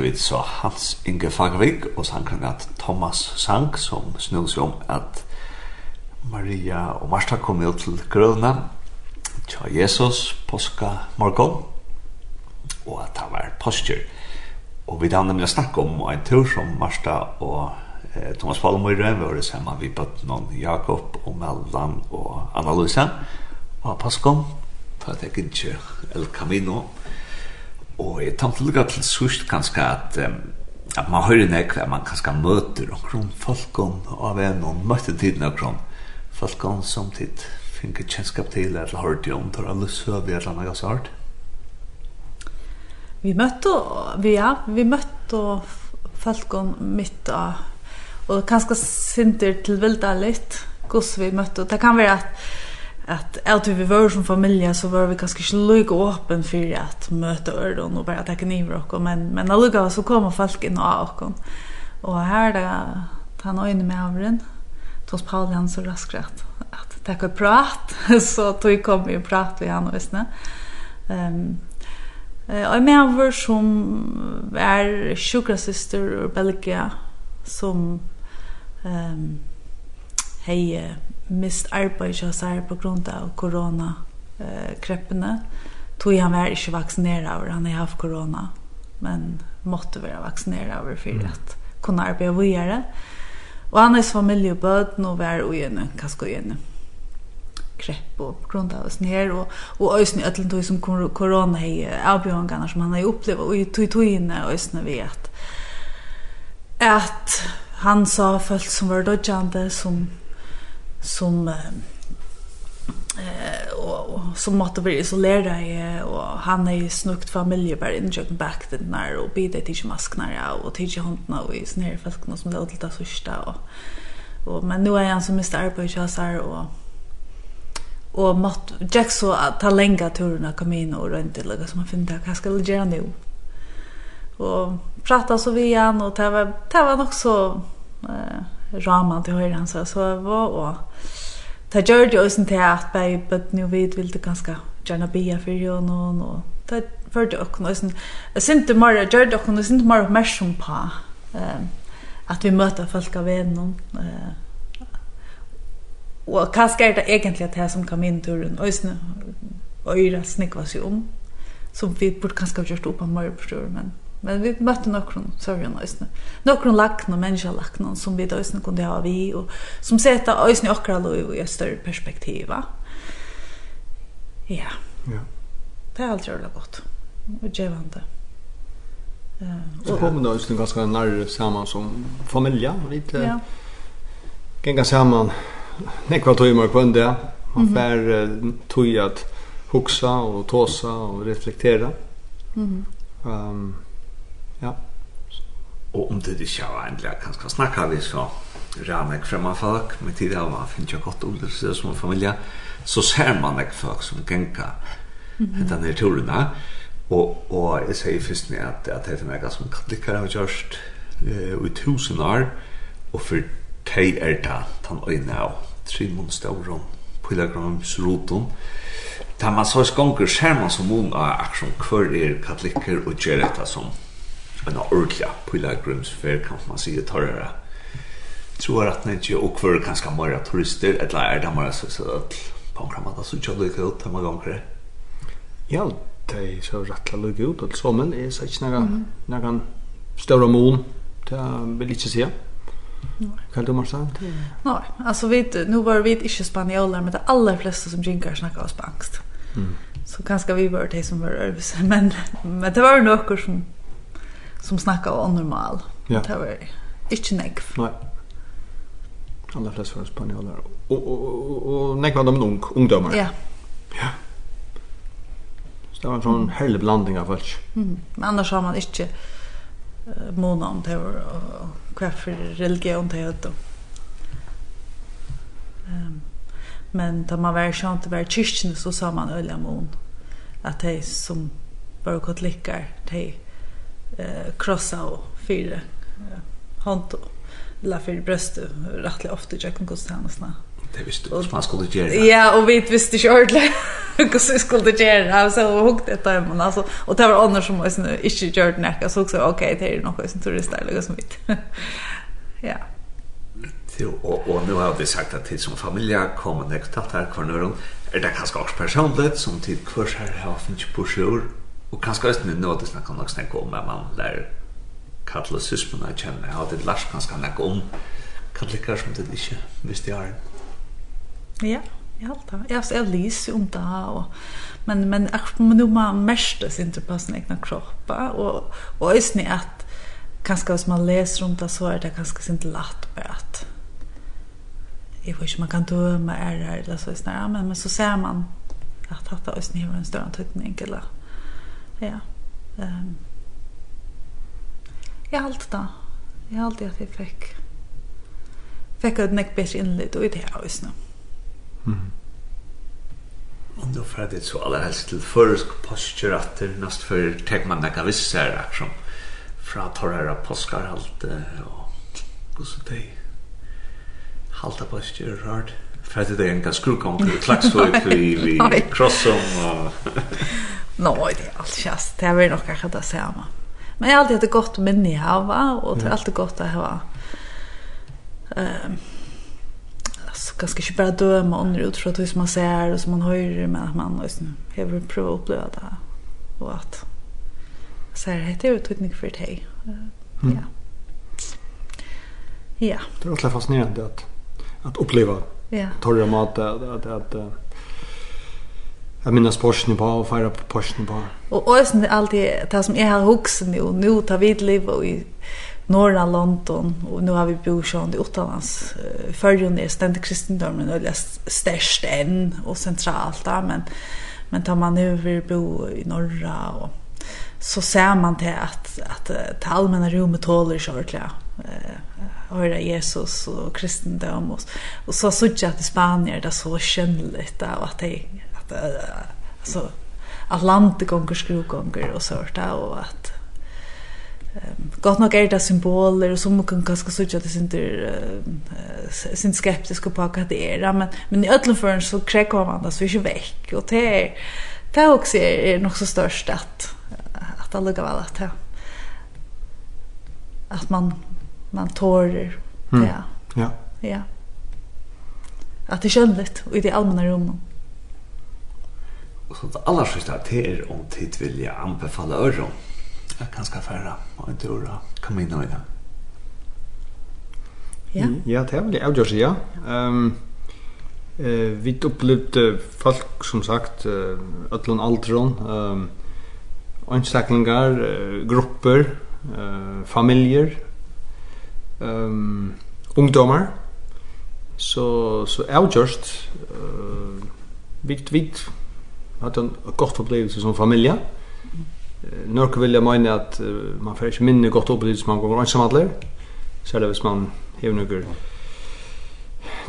vi så Hans Inge Fagervik og sangren at Thomas Sank som snus om at Maria og Marsta kom ut til grøvna tja Jesus påska morgon og at han var postur og vi da nemlig snakke om en tur som Marsta og eh, Thomas Palmøyre vi var sammen vi bøtt noen Jakob og Mellan og Anna Luisa. Og Paskom for at jeg ikke El Camino. Og jeg tar til lukka til sørst kanskje at, um, at man hører nek at man kanskje møter omkron folkon av en og møter tiden omkron folkon som tid finner kjennskap til eller hørt om tar alle søv i et eller annet sart. Vi møtte, vi, ja, vi møtte folkon mitt av og kanskje sinter til vilda litt, gos vi møtte, det kan være at att att vi var som familie så var vi kanske ikke lykke öppen för at möta øren och bara takke ner och men men allukka så kommer folk in och och her er det han øyne med avren Tos Paul han så raskt att tacka prat så tog kom vi prat vi han visste. Ehm eh och med var som er sugar sister Belgia som ehm hei mist arbeid ikke seg på grunn av korona-kreppene. Tog han var ikke vaksineret over, han har haft korona, men måtte være vaksineret over for at kunne arbeide videre. Og hans familie og bøten og var ugene, kanskje ugene krepp og grunn av oss ned og, og øyne i øtlen tog som korona i avbjørnene som han har opplevd og i tog togene øyne vi at at han sa folk som var dødjande som som eh och, och som måste bli isolerade och han är ju snukt familjebär in jag back den när och be det till masknar ja och till hundarna och i snär fast som det åt det första och och men nu är han som är på chasar och och mått Jack så att ta länga turerna kom in och runt det lägga som man finner vad ska jag göra nu och prata så vi igen och det var det var nog så eh ramen til høyre hans og sove, og det gjør det også til at bare bøtten jo vidt ville det ganske gjerne bia for jo noen, og det gjør det også noe, jeg synes det mer, gjør det også noe, jeg synes det mer oppmerksom på at vi møter folk av vennom, og hva skal det egentlig at jeg som kom inn turen, og jeg synes, og jeg snikva seg om, som vi burde kanskje ha gjort opp av morgen, men Men vi møtte noen sørgjene øyne. Noen lakene, lakna, som vi øyne kunne ha vi, og som setter øyne okra lov i et større perspektiv. Va? Ja. ja. Det er alt rørlig godt. Og djevende. Uh, Så kommer det øyne ganske nærre sammen som familie. Litt, ja. Gengar sammen. Nekva tog i mørk på en. Man får mm -hmm. tog at hoksa og tåsa og reflektera. Mm -hmm. um, Ja. Og om det är så egentligen kan ska snacka vi så ramek framma folk med tid av man finns ju gott older så som en familie, så ser man ikke folk som genka hetta ner turna Og, og jeg sier først med at, at det er några som katolikker har gjort eh i tusen år og for tej er det han øyne av tre monstoron pilgrimsrutan Da man så skonger, ser man som hon av aksjon, hver er katolikker og gjør dette som en ordentlig pilgrimsfer kan man säga torrare tror att det inte och för kanske mera turister eller är det mera så så att på kan man så tjocka lite ut hemma ganger ja det er så rett og lugga ut alltså men är så inte noen noen stora mål det vill inte se Kan du marsa? Nej, alltså vi nu var vi inte spanjorer men de aller flesta som drinkar snackar spansk. Mm. Så kanskje vi var det som var øvelse, men men det var några som som snackar om normal. Ja. Det var inte nek. Nej. Alla flest var spanjoler. Och, och, och, och nekv var de ung, ungdomar. Ja. Ja. Så det var en sån härlig blandning av folk. Mm. Men annars har man inte uh, måna om det var och kvar för religion det hette. Um, men da man var sjönt att vara kyrkjene så sa man öliga mån. at de som bara katolikker, de eh krossa och fyra hand la för bröstet rättligt ofta jag kan gå stanna Det visste du man skulle göra. Ja, och vi visste ikke ordentlig hur vi skulle göra. Jag så hukt ett av dem. Alltså, och det var andre som var inte det näka. Så också, okej, det är noe som turister eller som vidt. ja. Och, och nu har vi sagt at tid som familj kommer nästa kvar kvarnören. Er det kanskje også personligt som tid kurs her har funnits på sjur og kanskje også nå något som kan också tänka om at man lär kalla sysmorna jag jeg har det lärt kanske näka om katolikker som det ikke visste jeg har. Ja, jeg har det. Jeg, jeg lyser om det, og, men, men akkurat nå nu man meste inte på sin egna kropp, och och är synes att kanske hvis man läser om det, så är det kanske inte lätt bare att jag vet inte man kan döma är det eller så, ja, men, men så ser man att det är er en större tydning eller ja. Ehm. Um, jeg halte da. Jeg halte at jeg fikk fikk et nekk bedre innlitt og i det her også nå. Mm. Og nå får det så aller helst til føresk postur at det næst før tek man nekka visse her akkurat fra torrere påskar halt og hvordan det halta postur rart. Fært det er en ganske skrukong til klagsvøk vi, vi krossom og... Nå, det er alt just. Det er väl nog kanske det samme. Men jeg har alltid hatt haft godt minne i hava og det er alltid godt å ha Um, altså, ganske ikke bare døme under ut fra det som man ser og som man hører, men at man liksom jag vill prova att uppleva det Og at så här heter det utnyttning för dig. Ja. Ja. Det er otroligt fascinerande att att uppleva. Ja. Torra mat att att, att Jag minns Porschen på och fira på Porschen på. Och ösen alltid det som är här huxen nu, nu tar vi liv och i norra London och nu har vi bor så i Ottalands förrjun är ständigt kristendomen och det störst än och centralt där men men tar man nu vi bo i norra och så ser man till att att det allmänna rummet håller så ordentligt eh höra Jesus och kristendom och, och så såg jag att i Spanien det så skönligt där att det att alltså att landet gånger skrugånger och sånt där och att Um, gott nog är det symboler och må kan kanske så at det er uh, sin skeptiska på hva det är men men i ødelen förrän så krekker man det så vi är vekk, og det er, det också är, er nog så störst att att alla går att det att man man tårer mm. ja. Ja. Ja. Att det är skönligt och i det allmänna rummet. Og så det aller sista er om tid vilja anbefale øron. Jeg kan skal fære og en tur og komme inn og inn. Ja. Ja, det er vel jeg ja. Um, eh, vi opplevde folk, som sagt, uh, ødlån aldron, um, anstaklingar, uh, grupper, uh, familjer, um, ungdomar. Så, så avgjørst, uh, vikt, vikt, hatt en godt opplevelse som familie. Norge vil jeg mene at uh, man får ikke minne godt opplevelse man går ansam alle. Særlig hvis man har noen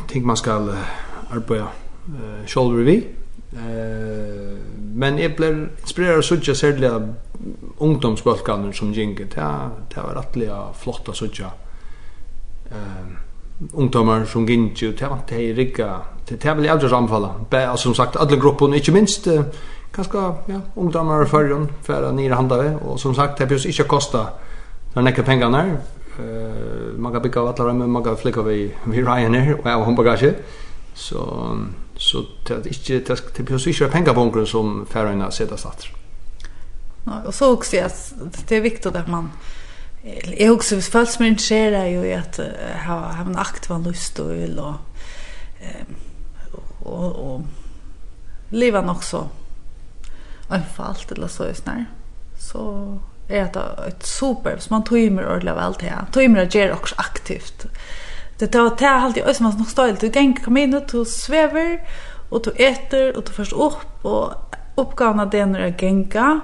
ting man skal arbeide uh, selv vi. Uh, men jeg ble inspireret av sånne særlig av ungdomsbølgene som gjengen. Det, det var rettelig flott av sånne uh, ungdommer som gjengen. Det var det ikke rikket det det vil jeg aldri aldrig Be, altså, som sagt alle gruppen, ikke minst uh, kanskje ja ungdomar og förrjon for å nira handa vi Og som sagt det behövs inte kosta när pengene her. Uh, man kan bygga alle rum man kan flicka vi vi Ryanair og jeg har håndbagasje. så så det ikke, det behövs inte pengar på som förrjona sätta satt. Ja, och så också att det är viktigt att man Jeg husker folk som interesserer jo i at ha en aktiv lyst og vil og och och leva nog så anfallt eller så just när så är det ett super som man tömmer och väl till. Tömmer timer det ger också aktivt. Det tar det är alltid ösmas nog stolt. Du gäng kom in och du sväver och du äter och du först upp och uppgåna det när jag gänga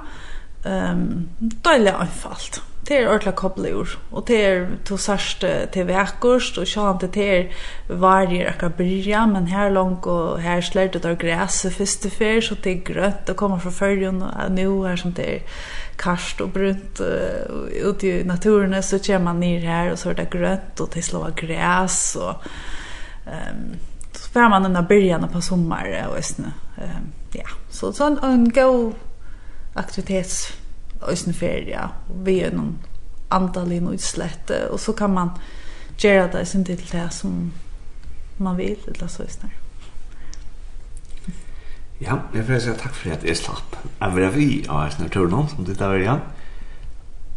ehm um, då är det anfallt det är ordla kopplor och det är to särst till veckors och så inte det är varje akra börja men här långt och här slår det där gräs först och för så det är grött och kommer från följen och nu här som det är karst och brunt ute i naturen så kommer man ner här och så är det grött och det slår gräs och ehm så får man den där början på sommaren och snö ehm ja så så en, en go aktivitets ösn feria vi är någon antal och utslätt och så kan man göra det sin till det som man vill eller så istället. Ja, jeg får si takk for at jeg slapp. Jeg vil vi av oss naturen som ditt er igjen.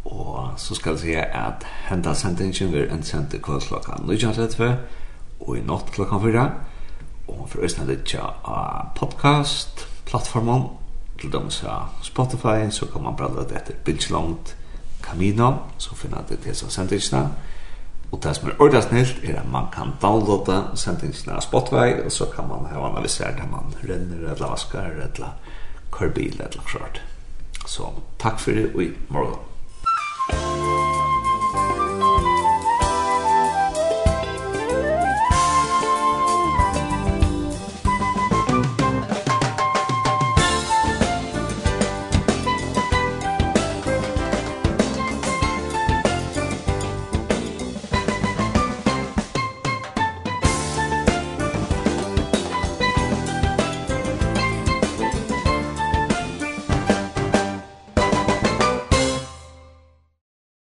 Og så skal jeg si at henta sendingen vil en sendte kvødslokka 19.30 og i natt klokka 4. Og for oss er det podcast, plattformen til dem sa Spotify, så kan man bralla det etter Bildslangt Camino, så finner det til seg sendingsna. Og det som er ordentlig snilt er at man kan downloada sendingsna av Spotify, og så kan man ha analysert at man renner, eller vaskar, eller kørbil, eller klart. Så takk fyrir og i morgen. Thank.